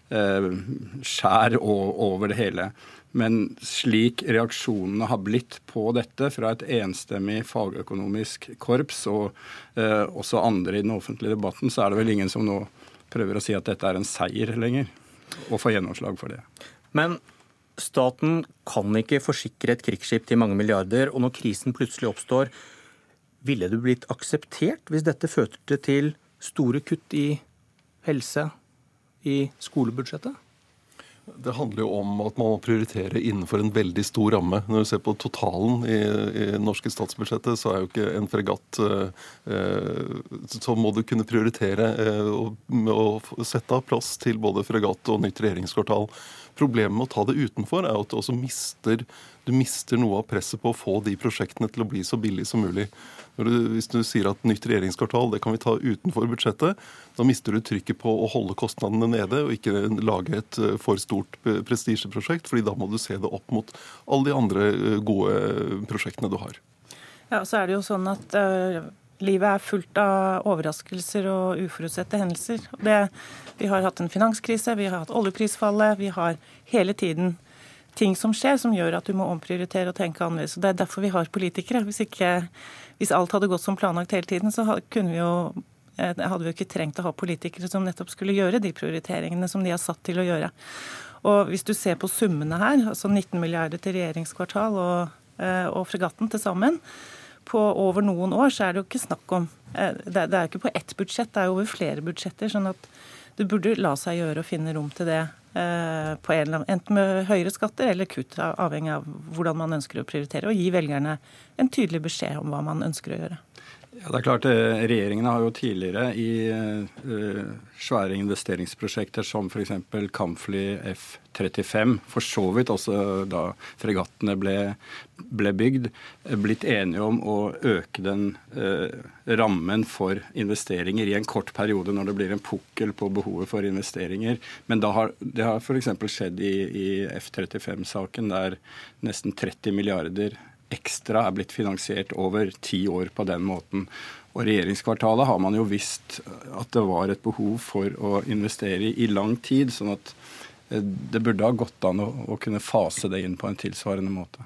skjær over det hele. Men slik reaksjonene har blitt på dette fra et enstemmig fagøkonomisk korps, og eh, også andre i den offentlige debatten, så er det vel ingen som nå prøver å si at dette er en seier lenger, og får gjennomslag for det. Men staten kan ikke forsikre et krigsskip til mange milliarder, og når krisen plutselig oppstår, ville det blitt akseptert hvis dette førte til store kutt i helse, i skolebudsjettet? Det handler jo om at man må prioritere innenfor en veldig stor ramme. Når du ser på totalen i, i norske statsbudsjettet, så er jo ikke en fregatt eh, Så må du kunne prioritere eh, å sette av plass til både fregatt og nytt regjeringskvartal. Problemet med å ta det utenfor er at du også mister, du mister noe av presset på å få de prosjektene til å bli så billige som mulig. Hvis du sier at nytt regjeringskvartal det kan vi ta utenfor budsjettet, da mister du trykket på å holde kostnadene nede og ikke lage et eh, for stort prestisjeprosjekt, fordi da må du se det opp mot alle de andre eh, gode prosjektene du har. Ja, så er det jo sånn at Livet er fullt av overraskelser og uforutsette hendelser. Det, vi har hatt en finanskrise, vi har hatt oljeprisfallet. Vi har hele tiden ting som skjer som gjør at du må omprioritere og tenke annerledes. Og Det er derfor vi har politikere. Hvis, ikke, hvis alt hadde gått som planlagt hele tiden, så kunne vi jo eh, hadde vi jo ikke trengt å ha politikere som nettopp skulle gjøre de prioriteringene som de er satt til å gjøre. Og Hvis du ser på summene her, altså 19 milliarder til regjeringskvartal og, eh, og fregatten til sammen, på over noen år, så er det jo ikke snakk om eh, Det er jo ikke på ett budsjett, det er jo over flere budsjetter. sånn at det burde la seg gjøre å finne rom til det eh, på en, enten med høyere skatter eller kutt, avhengig av hvordan man ønsker å prioritere, og gi velgerne en tydelig beskjed om hva man ønsker å gjøre. Ja, det er klart, Regjeringene Regjeringen har jo tidligere i uh, svære investeringsprosjekter som f.eks. kampfly F-35, for så vidt også da fregattene ble, ble, bygd, blitt enige om å øke den uh, rammen for investeringer i en kort periode når det blir en pukkel på behovet for investeringer. Men har, det har f.eks. skjedd i, i F-35-saken, der nesten 30 milliarder ekstra er blitt finansiert over ti år på den måten. Og regjeringskvartalet har man jo visst at det var et behov for å investere i i lang tid. sånn at eh, det burde ha gått an å, å kunne fase det inn på en tilsvarende måte.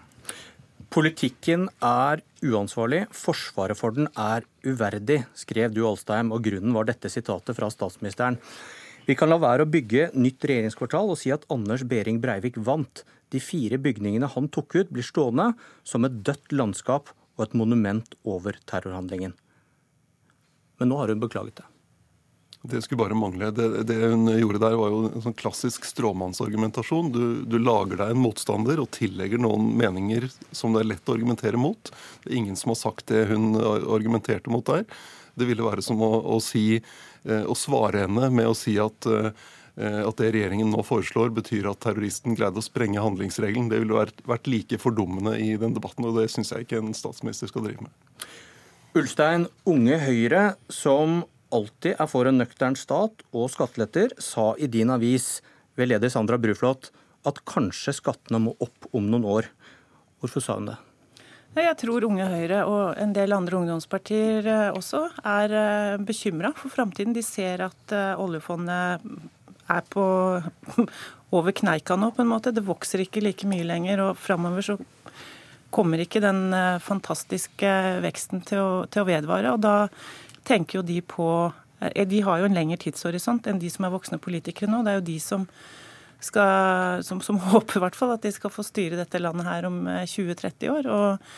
Politikken er uansvarlig, forsvaret for den er uverdig, skrev du Alstheim, og grunnen var dette sitatet fra statsministeren. Vi kan la være å bygge nytt regjeringskvartal og si at Anders Behring Breivik vant. De fire bygningene han tok ut, blir stående som et dødt landskap og et monument over terrorhandlingen. Men nå har hun beklaget det. Det skulle bare mangle. Det, det, hun gjorde der, var jo en sånn klassisk stråmannsargumentasjon. Du, du, lager deg en motstander og tillegger noen meninger som det er lett å argumentere mot. Det er ingen som har sagt det hun argumenterte mot der. Det ville være som å, å, si, eh, å svare henne med å si at eh, at det regjeringen nå foreslår, betyr at terroristen greide å sprenge handlingsregelen. Det ville vært, vært like fordummende i den debatten, og det syns jeg ikke en statsminister skal drive med. Ulstein, Unge Høyre, som alltid er for en nøktern stat og skatteletter, sa i din avis ved leder Sandra Bruflot at kanskje skattene må opp om noen år. Hvorfor sa hun det? Jeg tror Unge Høyre og en del andre ungdomspartier eh, også er eh, bekymra for framtiden. De ser at oljefondet er på over kneika nå, på en måte. Det vokser ikke like mye lenger. Og framover så kommer ikke den eh, fantastiske veksten til å, til å vedvare. Og da tenker jo de på eh, De har jo en lengre tidshorisont enn de som er voksne politikere nå. Det er jo de som skal, som, som håper i hvert fall at de skal få styre dette landet her om 20-30 eh, år. og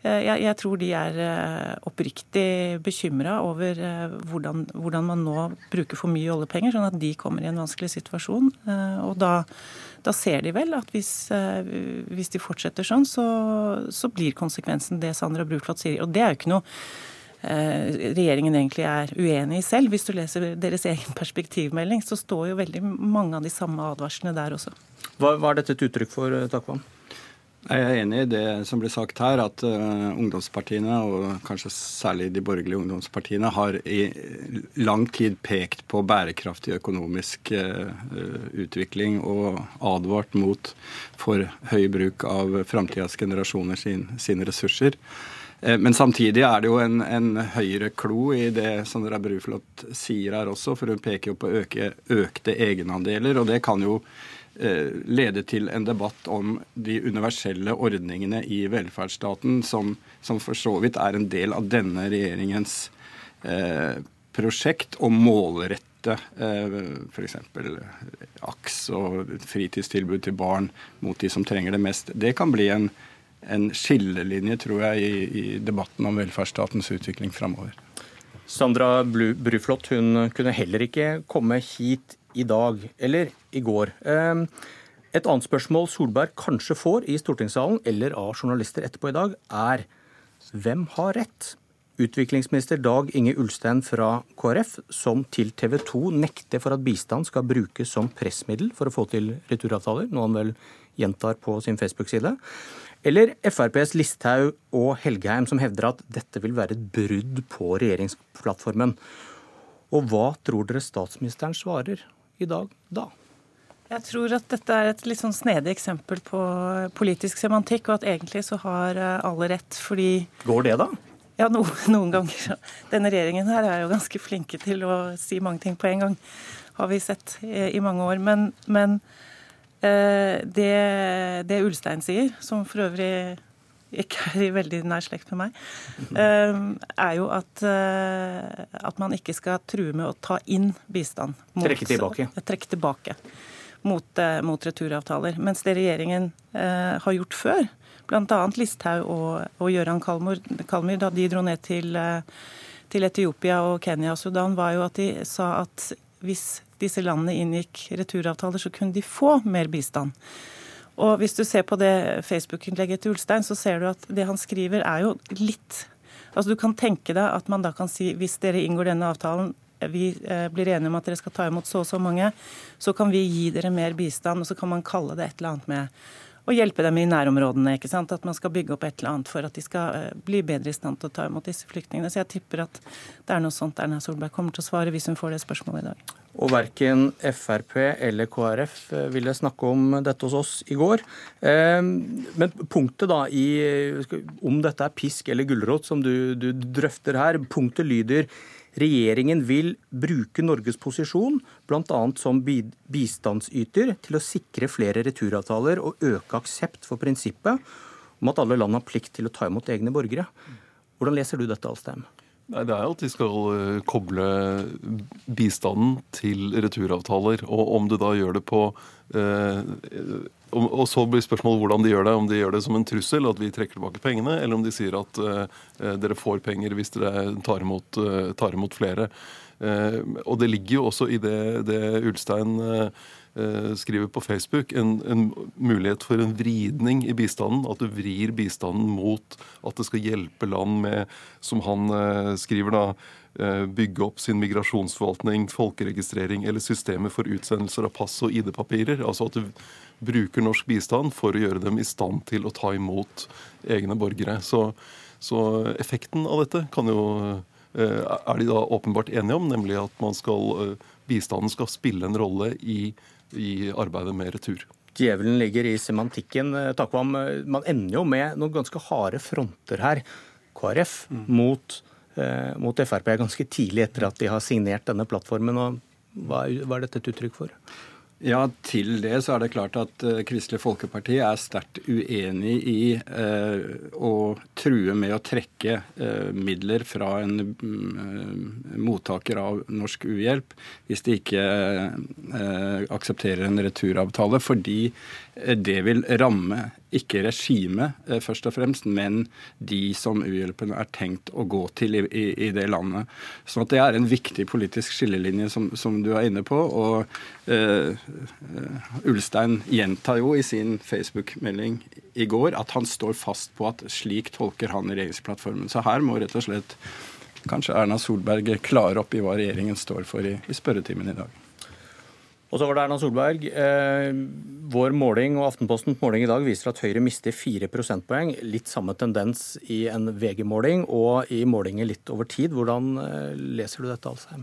jeg, jeg, tror de er eh, oppriktig bekymra over eh, hvordan, hvordan, man nå bruker for mye oljepenger, sånn at de kommer i en vanskelig situasjon. Og da, da ser de vel at hvis, hvis de fortsetter sånn, så, så, blir konsekvensen det Sandra Bruflot sier. Og det er jo ikke noe regjeringen egentlig er uenig i selv. Hvis du leser deres egen perspektivmelding, så står jo veldig mange av de samme advarslene der også. Hva, hva er dette et uttrykk for, Takvam? Jeg er enig i det som blir sagt her, at uh, ungdomspartiene, og kanskje særlig de borgerlige ungdomspartiene, har i lang tid pekt på bærekraftig økonomisk uh, utvikling og advart mot for høy bruk av framtidas generasjoner sin, sine ressurser. Uh, men samtidig er det jo en, en høyere klo i det Sandra Bruflot sier her også, for hun peker jo på øke, økte egenandeler, og det kan jo Eh, lede til en debatt om de universelle ordningene i velferdsstaten, som, som for så vidt er en del av denne regjeringens eh, prosjekt å målrette eh, f.eks. AKS og fritidstilbud til barn mot de som trenger det mest. Det kan bli en, en skillelinje, tror jeg, i, i, debatten om velferdsstatens utvikling framover. Sandra Bruflot hun kunne heller ikke komme hit i dag, eller i går. Ehm, et annet spørsmål Solberg kanskje får i stortingssalen eller av journalister etterpå i dag, er hvem har rett? Utviklingsminister Dag Inge Ulstein fra KrF, som til TV 2 nekter for at bistand skal brukes som pressmiddel for å få til returavtaler, noe han vel gjentar på sin Facebook-side. Eller FrPs Listhaug og Helgeheim, som hevder at dette vil være et brudd på regjeringsplattformen. Og hva tror dere statsministeren svarer? I dag da? Jeg tror at dette er et litt sånn snedig eksempel på politisk semantikk, og at egentlig så har eh, alle rett, fordi Går det, da? Ja, no, noen ganger. Denne regjeringen her er jo ganske flinke til å si mange ting på en gang, har vi sett eh, i mange år. Men, men eh, det, det Ulstein sier, som for øvrig ikke er i veldig nær slekt med meg, ehm, er jo at, eh, at man ikke skal true med å ta inn bistand. Mot, trekke tilbake. Trekke tilbake mot, eh, mot returavtaler. Mens det regjeringen eh, har gjort før, bl.a. Listhaug og, og Gøran Kalmyr, da de dro ned til, til Etiopia og Kenya og Sudan, var jo at de sa at hvis disse landene inngikk returavtaler, så kunne de få mer bistand. Og hvis du ser på det Facebook-innlegget til Ulstein, så ser du at det han skriver er jo litt Altså Du kan tenke deg at man da kan si hvis dere inngår denne avtalen, vi eh, blir enige om at dere skal ta imot så og så mange, så kan vi gi dere mer bistand, og så kan man kalle det et eller annet med å hjelpe dem i nærområdene. ikke sant? At man skal bygge opp et eller annet for at de skal eh, bli bedre i stand til å ta imot disse flyktningene. Så jeg tipper at det er noe sånt Erna Solberg kommer til å svare hvis hun får det spørsmålet i dag. Og verken Frp eller KrF eh, ville snakke om dette hos oss i går. Men punktet da i om dette er pisk eller gulrot, som du, du drøfter her, punktet lyder Regjeringen vil bruke Norges posisjon, bl.a. som bistandsyter, til å sikre flere returavtaler og øke aksept for prinsippet om at alle land har plikt til å ta imot egne borgere. Hvordan leser du dette, Alstheim? Nei, Det er at de skal eh, koble bistanden til returavtaler. Og om du da gjør det på og så blir spørsmålet hvordan de gjør det. Om de gjør det som en trussel, at vi trekker tilbake pengene, eller om de sier at uh, dere får penger hvis dere tar imot, tar imot flere. Og det ligger jo også i det, det Ulstein skriver på Facebook, en, en, mulighet for en vridning i bistanden. At du vrir bistanden mot at det skal hjelpe land med, som han skriver da, bygge opp sin migrasjonsforvaltning, folkeregistrering eller systemer for utsendelser av pass og ID-papirer. Altså at du bruker norsk bistand for å gjøre dem i stand til å ta imot egne borgere. Så, så effekten av dette kan jo eh, er de da åpenbart enige om, nemlig at skal, eh, bistanden skal spille en rolle i, i arbeidet med retur. Djevelen ligger i semantikken. Eh, Takvam, man ender jo med noen ganske harde fronter her. KrF mm. mot, eh, mot Frp ganske tidlig etter at de har signert denne plattformen. og hva er, dette et uttrykk for? Ja, til det så er det klart at uh, Kristelig Folkeparti er sterkt uenig i uh, å true med å trekke midler fra en mottaker av norsk uhjelp hvis de ikke aksepterer en returavtale, fordi det vil ramme ikke regimet eh, først og fremst, men de som uhjelpen er tenkt å gå til i, i, i det landet. Så det er en viktig politisk skillelinje som, som du er inne på. Og uh, Ulstein gjentar jo i sin Facebook-melding i går at han står fast på at slik tolker han regjeringsplattformen. Så her må rett og slett kanskje Erna Solberg klare opp i hva regjeringen står for i, i spørretimen i dag. Og så var det Erna Solberg. Eh, vår måling og Aftenpostens måling i dag viser at Høyre mister 4 prosentpoeng. Litt samme tendens i en VG-måling og i målinger litt over tid. Hvordan eh, leser du dette, Alsheim?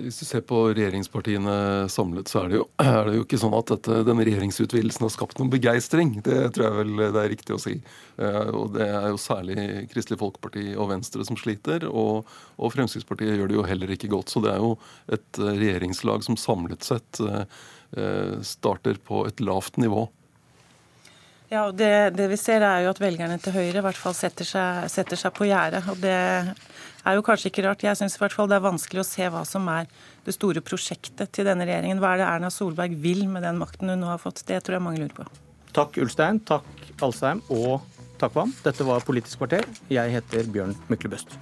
Hvis du ser på regjeringspartiene samlet, så er det jo, er det jo ikke sånn at dette, denne regjeringsutvidelsen har skapt noen begeistring. Det tror jeg vel det er riktig å si. Eh, og det er jo særlig Kristelig Folkeparti og Venstre som sliter. Og, og Fremskrittspartiet gjør det jo heller ikke godt. Så det er jo et eh, regjeringslag som samlet sett eh, starter på et lavt nivå. Ja, og det, det, vi ser er jo at velgerne til Høyre i hvert fall setter seg, setter seg på gjerdet. Og det er jo kanskje ikke rart. Jeg syns i hvert fall det er vanskelig å se hva som er det store prosjektet til denne regjeringen. Hva er det Erna Solberg vil med den makten hun nå har fått? Det tror jeg mange lurer på. Takk Ulstein, takk Alsheim og takk Vam. Dette var Politisk kvarter. Jeg heter Bjørn Myklebøst.